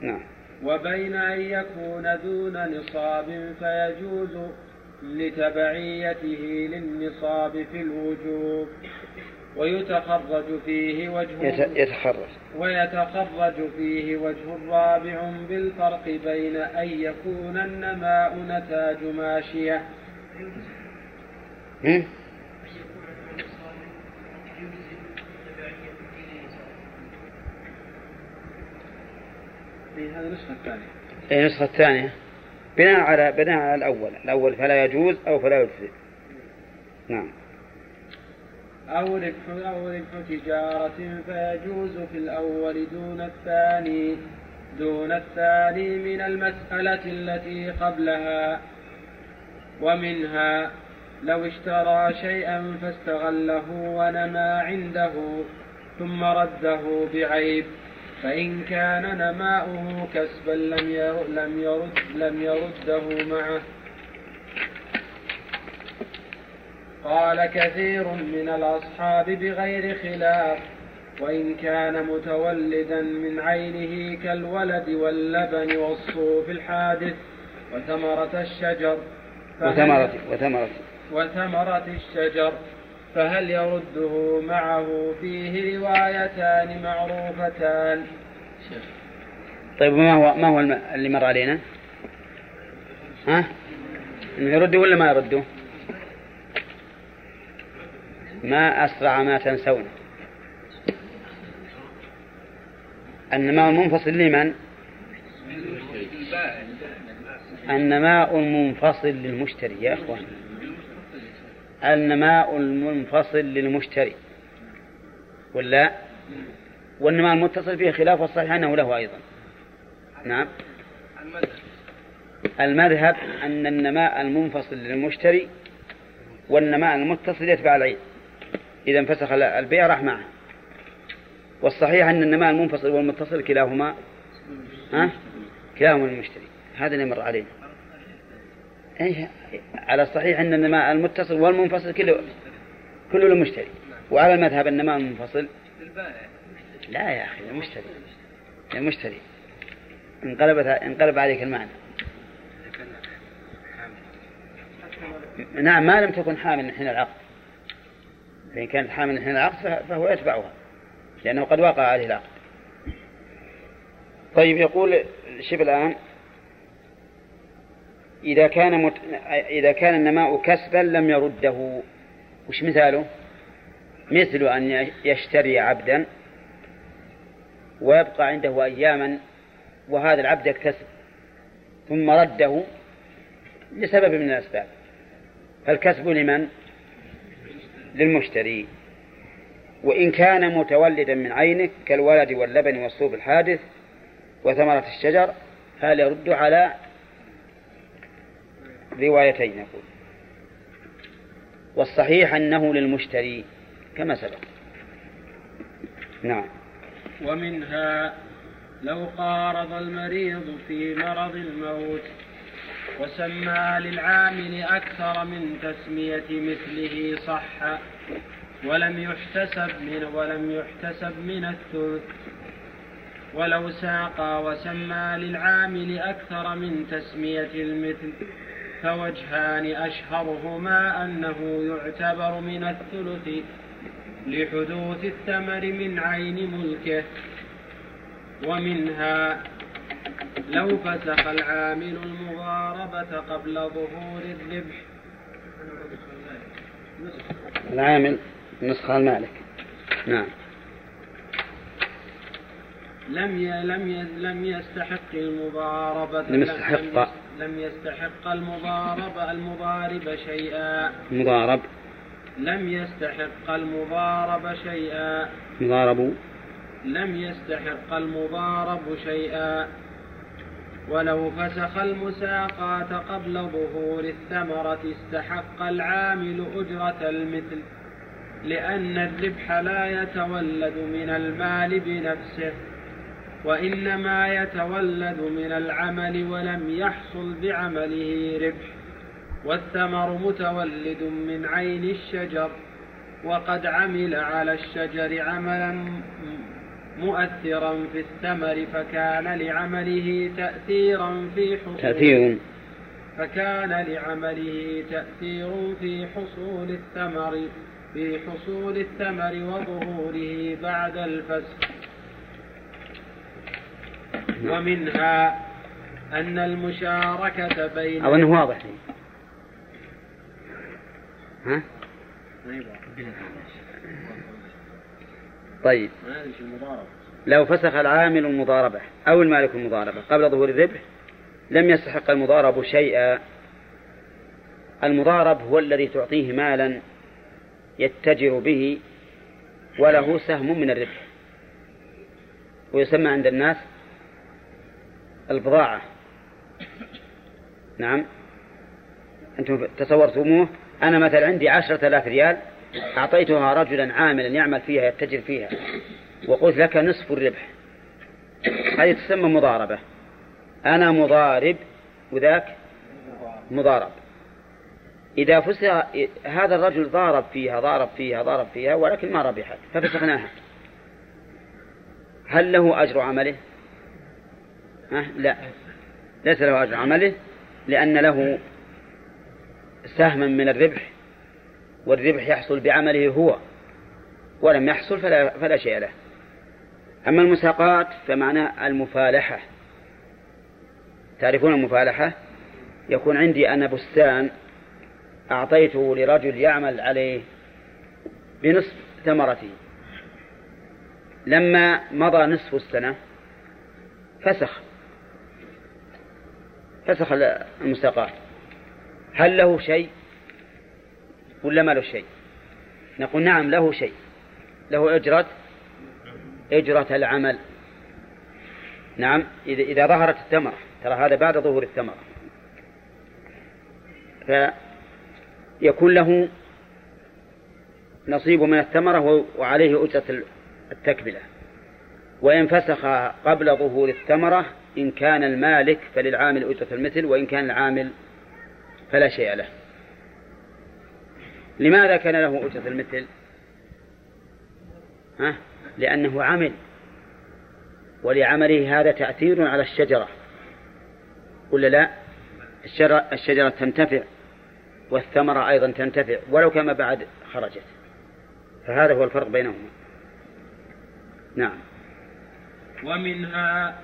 نعم. وبين أن يكون دون نصاب فيجوز لتبعيته للنصاب في الوجوب ويتخرج فيه وجه يت- يتخرج. ويتخرج فيه وجه رابع بالفرق بين أن يكون النماء نتاج ماشية. هم؟ هذه النسخة الثانية. إيه، النسخة الثانية. بناء على بناء على الأول. الأول فلا يجوز أو فلا يجزي نعم. أو ربح أو ربح تجارة فيجوز في الأول دون الثاني دون الثاني من المسألة التي قبلها ومنها لو اشترى شيئا فاستغله ونما عنده ثم رده بعيب. فإن كان نماؤه كسبا لم ير- لم يرد لم يرده معه. قال كثير من الأصحاب بغير خلاف وإن كان متولدا من عينه كالولد واللبن والصوف الحادث وثمرة الشجر وثمرة وثمرة. وثمرة الشجر. فهل يرده معه فيه روايتان معروفتان طيب ما هو ما هو الم- اللي مر علينا؟ ها؟ إنه يرده ولا ما يرده؟ ما أسرع ما تنسون النماء المنفصل لمن؟ النماء المنفصل للمشتري يا أخوان النماء المنفصل للمشتري. ولا؟ والنماء المتصل فيه خلاف والصحيح أنه له أيضا. نعم. المذهب أن النماء المنفصل للمشتري والنماء المتصل يتبع العين. إذا انفسخ البيع راح معه. والصحيح أن النماء المنفصل والمتصل كلاهما. ها؟ كلاهما المشتري هذا اللي مر علينا. أي على الصحيح أن النماء المتصل والمنفصل كله كله للمشتري. وعلى المذهب النماء المنفصل لا يا أخي المشتري المشتري انقلبت انقلب عليك المعنى. نعم ما لم تكن حامل حين العقد. فإن كانت حامل حين العقد فهو يتبعها لأنه قد وقع عليه العقد. طيب يقول شبه الآن إذا كان مت... إذا كان النماء كسبا لم يرده وش مثاله؟ مثل أن يشتري عبدا ويبقى عنده أياما وهذا العبد يكتسب ثم رده لسبب من الأسباب فالكسب لمن؟ للمشتري وإن كان متولدا من عينك كالولد واللبن والصوف الحادث وثمرة الشجر هل يرد على روايتين يقول والصحيح أنه للمشتري كما سبق. نعم. ومنها لو قارض المريض في مرض الموت وسمى للعامل أكثر من تسمية مثله صح ولم يحتسب من ولم يحتسب من الثلث. ولو ساق وسمى للعامل أكثر من تسمية المثل فوجهان أشهرهما أنه يعتبر من الثلث لحدوث الثمر من عين ملكه ومنها لو فسخ العامل المضاربة قبل ظهور الربح العامل نسخة المالك. نعم. لم ي... لم ي... لم يستحق المضاربة لم يستحق. لم يستحق المضارب المضارب شيئا. مضارب لم يستحق المضارب شيئا. مضارب لم يستحق المضارب شيئا. ولو فسخ المساقات قبل ظهور الثمرة استحق العامل أجرة المثل لأن الربح لا يتولد من المال بنفسه. وإنما يتولد من العمل ولم يحصل بعمله ربح والثمر متولد من عين الشجر وقد عمل على الشجر عملا مؤثرا في الثمر فكان لعمله تأثيرا في حصول تأثير. فكان لعمله تأثير في حصول الثمر في حصول الثمر وظهوره بعد الفسخ. ومنها أن المشاركة بين أظنه واضح ها؟ طيب. لو فسخ العامل المضاربة أو المالك المضاربة قبل ظهور الربح لم يستحق المضارب شيئا. المضارب هو الذي تعطيه مالا يتجر به وله سهم من الربح ويسمى عند الناس البضاعة. نعم. أنتم تصورتموه؟ أنا مثلا عندي عشرة آلاف ريال أعطيتها رجلا عاملا يعمل فيها يتجر فيها وقلت لك نصف الربح. هذه تسمى مضاربة. أنا مضارب وذاك مضارب. إذا فسخ هذا الرجل ضارب فيها ضارب فيها ضارب فيها ولكن ما ربحت ففسخناها. هل له أجر عمله؟ لا. ليس له أجر عمله لأن له سهما من الربح والربح يحصل بعمله هو. ولم يحصل فلا, فلا شيء له. أما المساقات فمعناه المفالحة. تعرفون المفالحة؟ يكون عندي أنا بستان أعطيته لرجل يعمل عليه بنصف ثمرته لما مضى نصف السنة فسخ. فسخ المساقات هل له شيء ولا ما له شيء؟ نقول نعم له شيء. له أجرة أجرة العمل. نعم إذا إذا ظهرت الثمرة. ترى هذا بعد ظهور الثمرة. فيكون له نصيب من الثمرة وعليه أجرة التكملة. وإن فسخ قبل ظهور الثمرة إن كان المالك فللعامل أجرة المثل وإن كان العامل فلا شيء له. لماذا كان له أجرة المثل؟ ها؟ لأنه عمل. ولعمله هذا تأثير على الشجرة. ولا لا؟ الشجرة, الشجرة تنتفع والثمرة أيضا تنتفع ولو كما بعد خرجت. فهذا هو الفرق بينهما. نعم. ومنها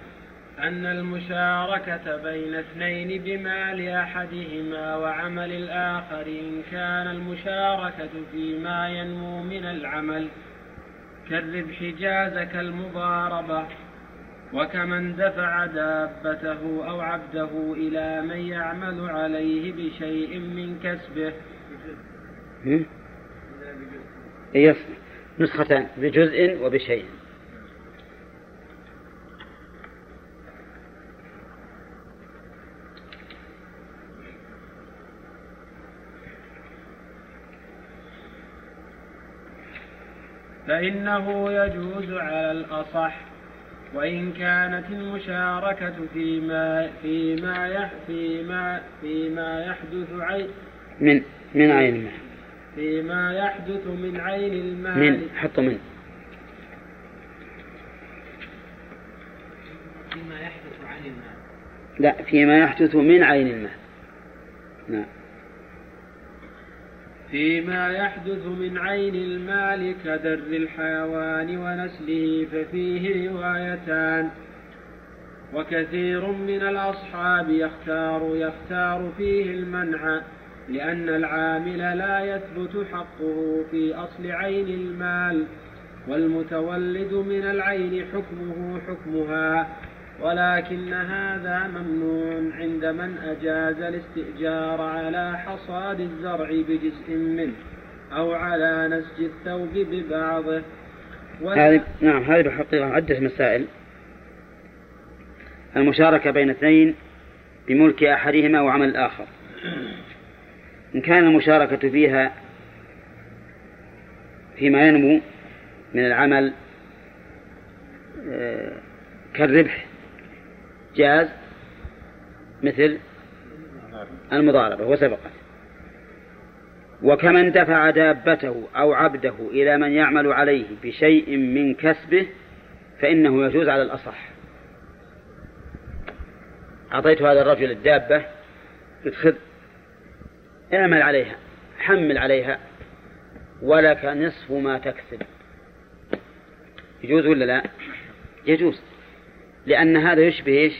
أن المشاركة بين اثنين بمال أحدهما وعمل الآخر إن كان المشاركة فيما ينمو من العمل. كالربح جاز كالمضاربة وكمن دفع دابته أو عبده إلى من يعمل عليه بشيء من كسبه. إيه؟ نسختان بجزء وبشيء. فإنه يجوز على الأصح وإن كانت المشاركة فيما فيما فيما فيما يحدث عين من من عين المال. فيما يحدث من عين المال. من حط من. فيما يحدث عن المال. لا فيما يحدث من عين المال. نعم. فيما يحدث من عين المال كدر الحيوان ونسله ففيه روايتان. وكثير من الأصحاب يختار يختار فيه المنع لأن العامل لا يثبت حقه في أصل عين المال والمتولد من العين حكمه حكمها. ولكن هذا ممنوع عند من أجاز الاستئجار على حصاد الزرع بجزء منه أو على نسج الثوب ببعضه. هذه نعم هذه بالحقيقة عدة مسائل. المشاركة بين اثنين بملك أحدهما وعمل الآخر. إن كان المشاركة فيها فيما ينمو من العمل آه، كالربح جاز مثل المضاربة وسبقت وكمن دفع دابته أو عبده إلى من يعمل عليه بشيء من كسبه فإنه يجوز على الأصح. أعطيت هذا الرجل الدابة قلت خذ اعمل عليها حمل عليها ولك نصف ما تكسب. يجوز ولا لا؟ يجوز لأن هذا يشبه إيش؟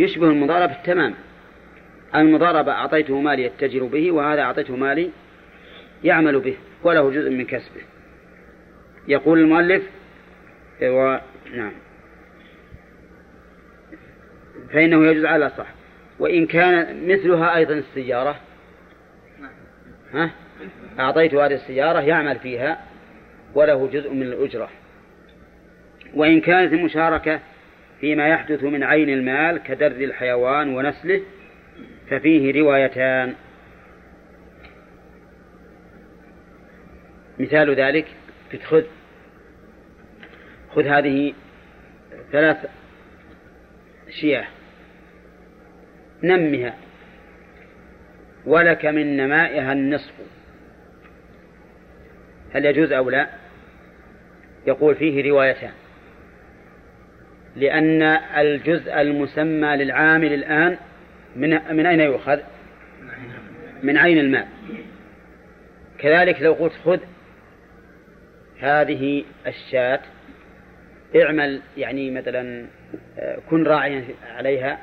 يشبه المضاربة تماما المضاربة أعطيته مالي يتجر به وهذا أعطيته مالي يعمل به وله جزء من كسبه. يقول المؤلف و... نعم. فإنه يجوز على صح وإن كان مثلها أيضا السيارة. ها؟ أعطيته هذه السيارة يعمل فيها وله جزء من الأجرة. وإن كانت المشاركة فيما يحدث من عين المال كدر الحيوان ونسله ففيه روايتان. مثال ذلك خذ خذ هذه ثلاث شياه نمها. ولك من نمائها النصف. هل يجوز أو لا؟ يقول فيه روايتان. لأن الجزء المسمى للعامل الآن من من أين يؤخذ؟ من عين المال كذلك لو قلت خذ هذه الشاة اعمل يعني مثلا آه، كن راعيا عليها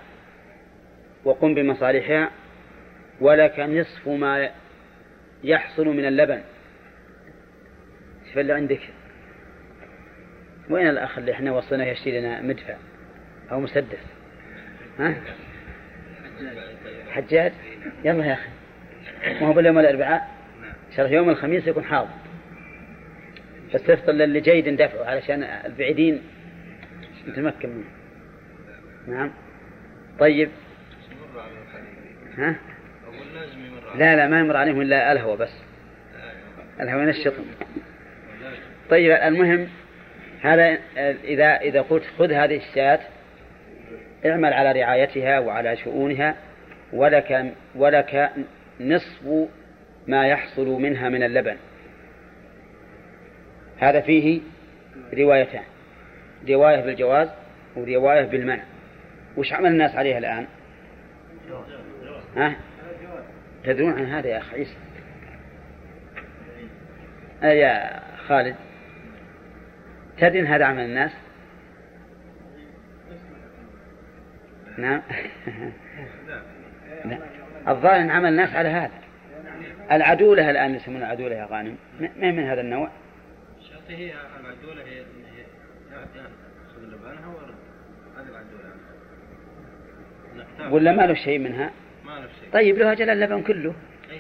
وقم بمصالحها ولك نصف ما يحصل من اللبن. شوف اللي عندك. وين الأخ اللي إحنا وصلنا يشتري لنا مدفع أو مسدس؟ ها؟ حجاج. يلا يا أخي. ما هو باليوم الأربعاء؟ شرح يوم الخميس يكون حاضر. بس تفضل للي جيد ندفعه علشان البعيدين نتمكن منه. نعم. طيب. ها؟ لا لا ما يمر عليهم إلا الهوى بس. الهوى ينشطهم طيب المهم هذا إذا إذا قلت خذ هذه الشاة اعمل على رعايتها وعلى شؤونها ولك ولك نصف ما يحصل منها من اللبن. هذا فيه روايتان رواية بالجواز ورواية بالمنع. وش عمل الناس عليها الآن؟ ها؟ تدرون عن هذا يا أخ عيسى؟ يا خالد؟ تدري هذا عمل الناس؟ نعم. الظاهر أن عمل الناس على هذا. العدولة الآن يسمونها العدولة يا غانم. ما من هذا النوع؟ هي العدولة هي العدولة. ولا ما له شيء منها؟ ما له شيء. طيب له أجل اللبن كله. أي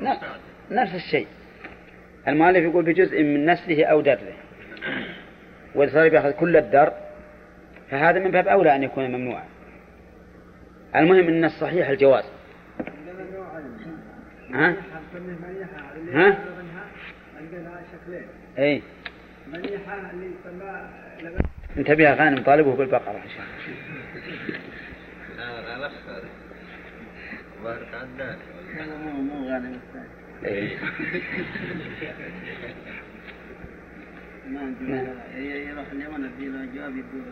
لا نفس الشيء. المؤلف يقول بجزء من نسله أو دره وإذا صار بيأخذ كل الدر فهذا من باب أولى أن يكون ممنوعا. المهم أن الصحيح الجواز. ها؟ ها؟ اي انتبه يا غانم طالبه بالبقرة إن شاء لا مو مو غانم. ما نعم. يروح اليمن اديله جواب يقول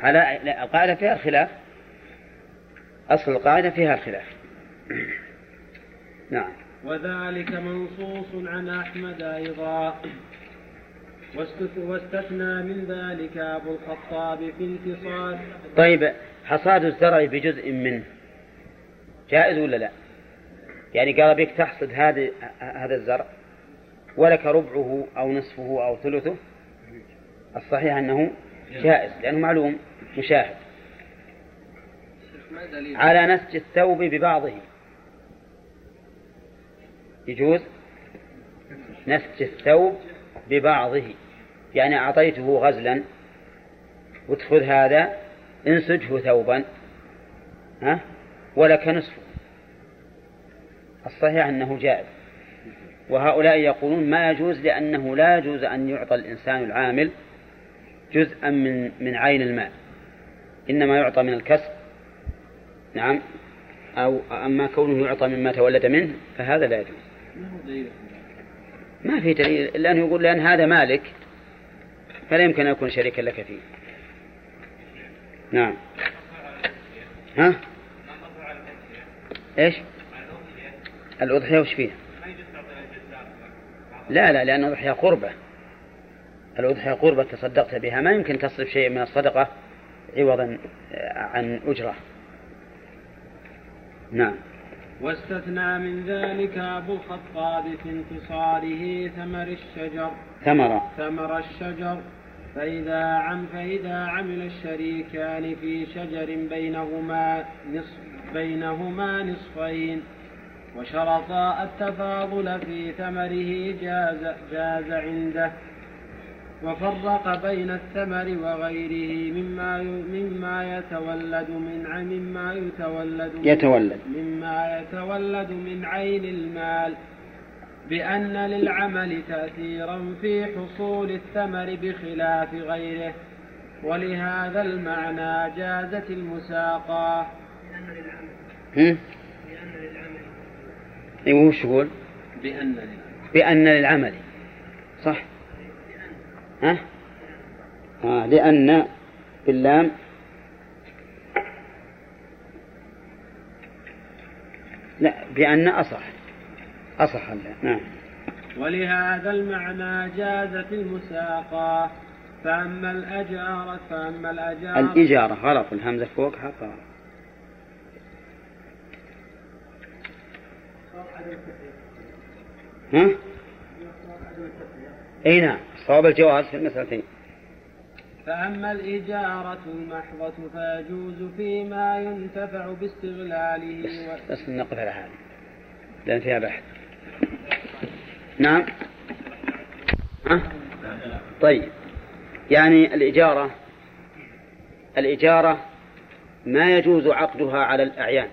على لا القاعدة فيها الخلاف أصل القاعدة فيها الخلاف نعم. وذلك منصوص عن أحمد أيضا. واستثنى من ذلك أبو الخطاب في انتصار طيب حصاد الزرع بجزء منه. جائز ولا لا؟ يعني قال بك تحصد هذا هذا الزرع ولك ربعه أو نصفه أو ثلثه. الصحيح أنه جائز لأنه معلوم مشاهد. على نسج الثوب ببعضه. يجوز؟ نسج الثوب ببعضه. يعني أعطيته غزلا. وتخذ هذا انسجه ثوبا. ها؟ ولك نصفه. الصحيح أنه جائز. وهؤلاء يقولون ما يجوز لأنه لا يجوز أن يعطى الإنسان العامل جزءا من من عين المال. إنما يعطى من الكسب. نعم. أو أما كونه يعطى مما تولد منه فهذا لا يجوز. ما في دليل إلا أنه يقول لأن هذا مالك فلا يمكن أن يكون شريكا لك فيه. نعم. ها؟ إيش؟ الأضحية وش فيها؟ لا لا لأن الأضحية قربة. الأضحية قربة تصدقت بها. ما يمكن تصرف شيء من الصدقة عوضا عن أجرة. نعم. واستثنى من ذلك أبو الخطاب في انتصاره ثمر الشجر. ثمرة ثمر الشجر. فإذا عم فإذا عمل الشريكان في شجر بينهما نصف بينهما نصفين. وشرطا التفاضل في ثمره جاز جاز عنده. وفرق بين الثمر وغيره مما مما يتولد من مما يتولد يتولد. مما يتولد من عين المال. بأن للعمل تأثيرا في حصول الثمر بخلاف غيره. ولهذا المعنى جازت؟ أيوه وش يقول؟ بأن للعمل بأن للعمل. صح؟ ها؟ آه لأن باللام لا بأن أصح. أصح نعم. ولهذا المعنى جازت المساقاه فأما الأجارة فأما الأجارة الإجارة غلط. الهمزة فوق حقها ها؟ أي نعم صواب الجواز في المسألتين. فأما الإجارة المحضة فيجوز فيما ينتفع باستغلاله و... بس نقف على هذه لأن فيها بحث. نعم. ها؟ طيب. يعني الإجارة الإجارة ما يجوز عقدها على الأعيان.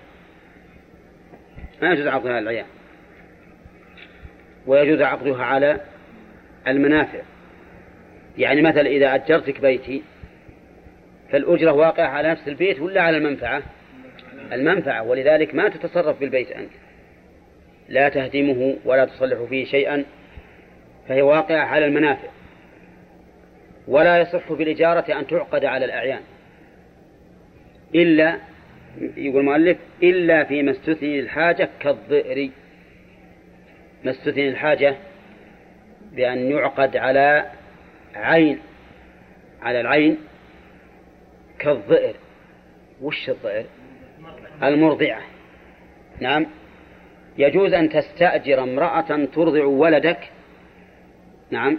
ما يجوز عقدها على الأعيان. ويجوز عقدها على المنافع. يعني مثلا إذا أجرتك بيتي فالأجرة واقعة على نفس البيت ولا على المنفعة؟ المنفعة ولذلك ما تتصرف بالبيت أنت. لا تهدمه ولا تصلح فيه شيئا فهي واقعة على المنافع. ولا يصح بالإجارة أن تعقد على الأعيان. إلا يقول المؤلف إلا فيما استثني الحاجة كالضئر. ما استثني الحاجة بأن يعقد على عين على العين كالضئر. وش الضئر؟ المرضعة. نعم. يجوز أن تستأجر امرأة ترضع ولدك. نعم.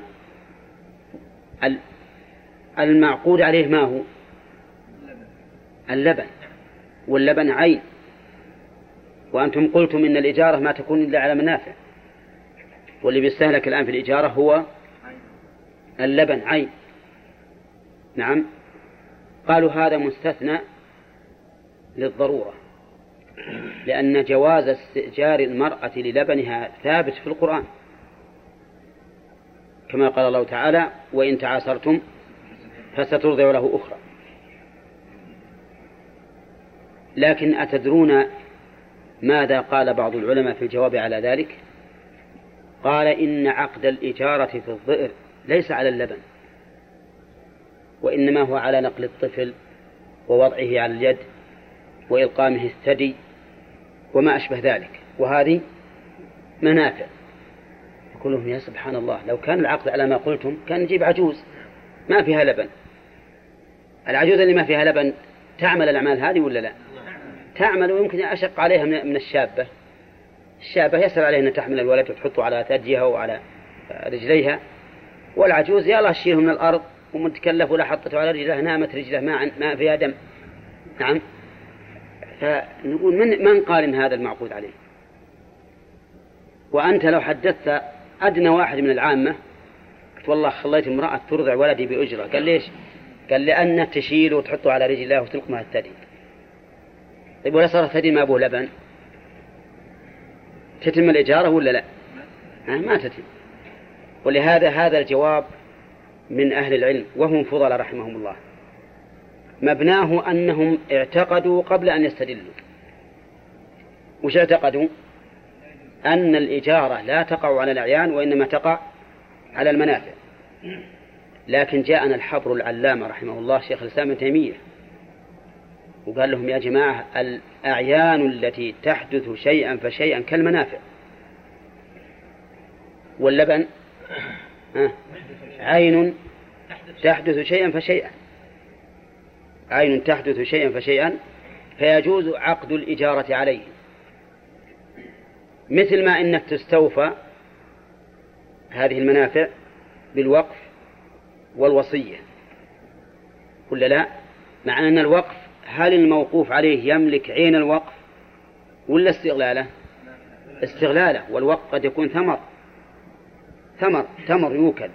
ال- المعقود عليه ما هو؟ اللبن. واللبن عين. وأنتم قلتم إن الإجارة ما تكون إلا على منافع. واللي بيستهلك الآن في الإجارة هو اللبن عين. نعم. قالوا هذا مستثنى للضرورة لأن جواز استئجار المرأة للبنها ثابت في القرآن. كما قال الله تعالى وإن تعاسرتم فسترضع له أخرى. لكن أتدرون ماذا قال بعض العلماء في الجواب على ذلك؟ قال إن عقد الإجارة في الظئر ليس على اللبن وإنما هو على نقل الطفل ووضعه على اليد وإلقامه الثدي وما أشبه ذلك. وهذه منافع. يقول لهم يا سبحان الله لو كان العقد على ما قلتم كان نجيب عجوز. ما فيها لبن. العجوز اللي ما فيها لبن تعمل الأعمال هذه ولا لا؟ تعمل ويمكن أشق عليها من الشابة. الشابة يسهل عليها أن تحمل الولد وتحطه على ثديها وعلى رجليها. والعجوز يلا تشيله من الأرض ومتكلف ولا حطته على رجله نامت رجله ما ما فيها دم. نعم. فنقول من من قال إن هذا المعقود عليه؟ وأنت لو حدثت أدنى واحد من العامة قلت والله خليت امرأة ترضع ولدي بأجرة. قال ليش؟ قال لأنك تشيله وتحطه على رجله وتلقمه الثدي. طيب ولا صار الثدي ما أبوه لبن؟ تتم الإجارة ولا لا؟ ما تتم. ولهذا هذا الجواب من أهل العلم وهم فضل رحمهم الله. مبناه أنهم اعتقدوا قبل أن يستدلوا. وش اعتقدوا؟ أن الإجارة لا تقع على الأعيان وإنما تقع على المنافع. لكن جاءنا الحبر العلامة رحمه الله شيخ الإسلام ابن تيمية. وقال لهم يا جماعة الأعيان التي تحدث شيئا فشيئا كالمنافع. واللبن عين تحدث شيئا فشيئا. عين تحدث شيئا فشيئا فيجوز عقد الإجارة عليه. مثل ما إنك تستوفى هذه المنافع بالوقف والوصية. ولا لا؟ مع أن الوقف هل الموقوف عليه يملك عين الوقف ولا استغلاله؟ استغلاله والوقف قد يكون ثمر. ثمر تمر يوكل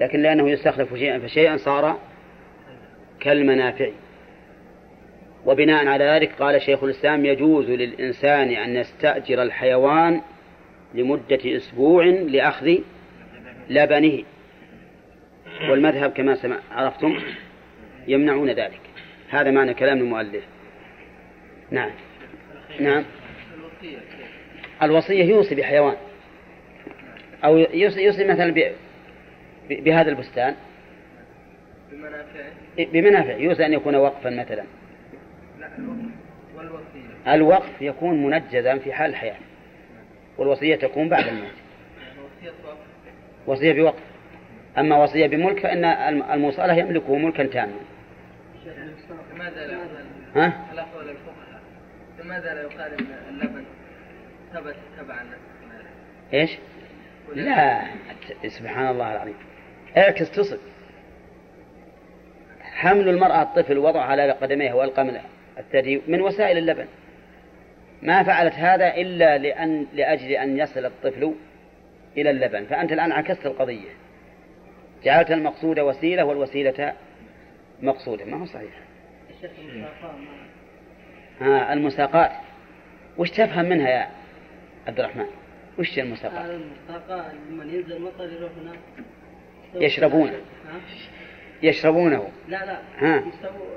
لكن لأنه يستخلف شيئا فشيئا صار كالمنافع. وبناء على ذلك قال شيخ الإسلام يجوز للإنسان أن يستأجر الحيوان لمدة أسبوع لأخذ لبنه. والمذهب كما عرفتم يمنعون ذلك. هذا معنى كلام المؤلف. نعم. نعم. الوصية يوصي بحيوان. أو يوصي, يوصي مثلا بهذا البستان. بمنافعه بمنافع. يوصي أن يكون وقفا مثلا. لا والوصية الوقف يكون منجزا في حال الحياة. والوصية تكون بعد الموت. وصية وقف. وصية بوقف. أما وصية بملك فإن الم- الموصلة يملكه ملكا تاما. لماذا لا ها؟ على قول الفقهاء. لماذا لا يقال اللبن ثبت تبعا؟ إيش؟ لا. سبحان الله العظيم. اعكس تصب حمل المرأة الطفل وضعه على قدميها والقى من الثدي من وسائل اللبن. ما فعلت هذا إلا لأن لأجل أن يصل الطفل إلى اللبن. فأنت الآن عكست القضية. جعلت المقصود وسيلة والوسيلة مقصودة. ما هو صحيح. المساقات ها المساقات وش تفهم منها يا عبد الرحمن؟ وش المساقات المساقات لما ينزل مطر يروح هناك. يشربون. ها؟ يشربونه لا لا. ها.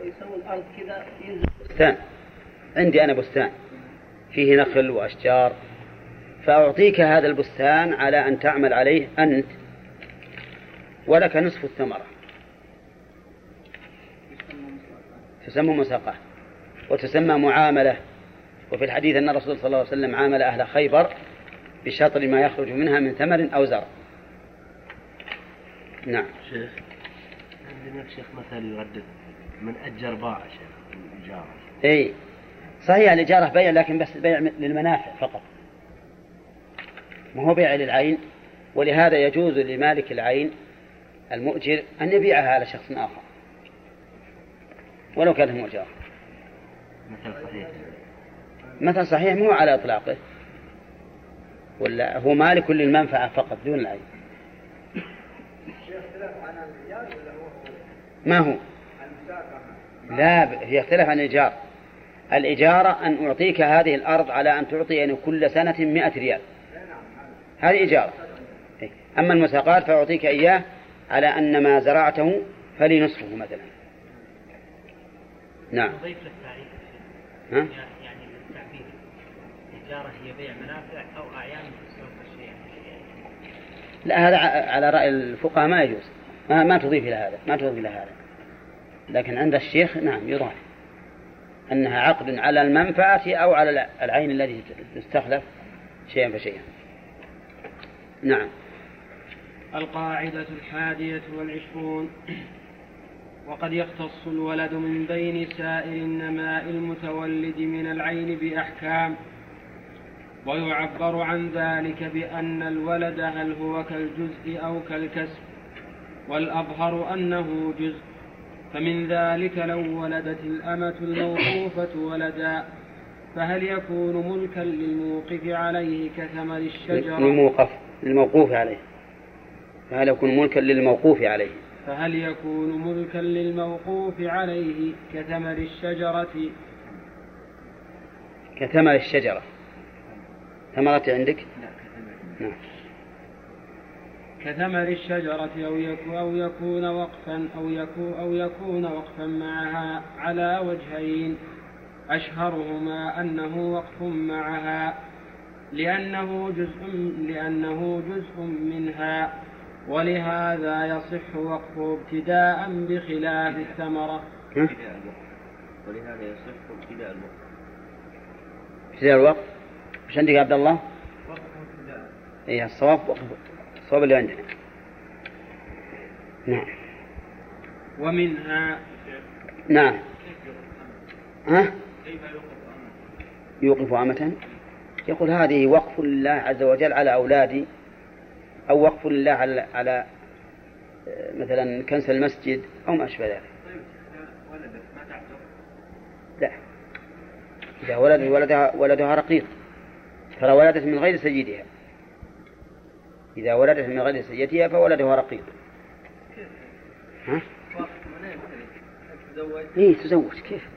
يسووا الأرض كذا ينزل. بستان. عندي أنا بستان. فيه نخل وأشجار. فأعطيك هذا البستان على أن تعمل عليه أنت ولك نصف الثمرة. تسمى مساقات وتسمى معاملة. وفي الحديث أن الرسول صلى الله عليه وسلم عامل أهل خيبر بشطر ما يخرج منها من ثمر أو زرع. نعم. شيخ عندنا شيخ مثل يردد من أجر باع شيخ الإجارة. إي صحيح الإجارة بيع لكن بس بيع للمنافع فقط. ما هو بيع للعين ولهذا يجوز لمالك العين المؤجر أن يبيعها على شخص آخر. ولو كانت مؤجرة. مثل صحيح مثلا صحيح مو على إطلاقه. ولا هو مالك للمنفعة فقط دون العين. ما هو؟ لا يختلف عن الإيجار. الإجارة أن أعطيك هذه الأرض على أن تعطيني كل سنة مئة ريال. هذه إجارة إيه. أما المساقات فأعطيك إياه على أن ما زرعته فلي نصفه مثلا. نعم. نضيف للتعريف ها؟ يعني للتعبير الإجارة هي بيع منافع أو أعيان تستوفى شيئا لا هذا على رأي الفقهاء ما يجوز. ما, ما تضيف إلى هذا ما تضيف إلى هذا. لكن عند الشيخ نعم يضاف. أنها عقد على المنفعة أو على الع- العين الذي تستخلف شيئا فشيئا. نعم. القاعدة الحادية والعشرون. وقد يختص الولد من بين سائر النماء المتولد من العين بأحكام ويعبر عن ذلك بأن الولد هل هو كالجزء أو كالكسب والأظهر أنه جزء. فمن ذلك لو ولدت الأمة الموقوفة ولدا فهل يكون ملكا للموقف عليه كثمر الشجرة؟ الموقف الموقوف عليه. فهل يكون ملكا للموقوف عليه؟ فهل يكون ملكا للموقوف عليه كثمر الشجرة؟ كثمر الشجرة. ثمرة عندك؟ نعم. كثمر الشجرة أو يكون, أو يكون وقفا أو يكون, أو يكون وقفا معها على وجهين. أشهرهما أنه وقف معها لأنه جزء لأنه جزء منها. ولهذا يصح وقفه ابتداء بخلاف الثمرة. ولهذا يصح ابتداء الوقت ابتداء الوقت وش عندك يا عبد الله؟ اي الصواب وقف. الصواب اللي عندنا. نعم. ومنها نعم. ها؟ يوقف أمة؟ يقول هذه وقف لله عز وجل على أولادي أو وقف لله على على آه، مثلا كنس المسجد أو ما أشبه ذلك. لا. إذا ولد ولدها ولدها رقيق. ترى ولدت من غير سيدها. إذا ولدت من غير سيدها فولدها رقيق. ها؟ إيه تزوج. كيف؟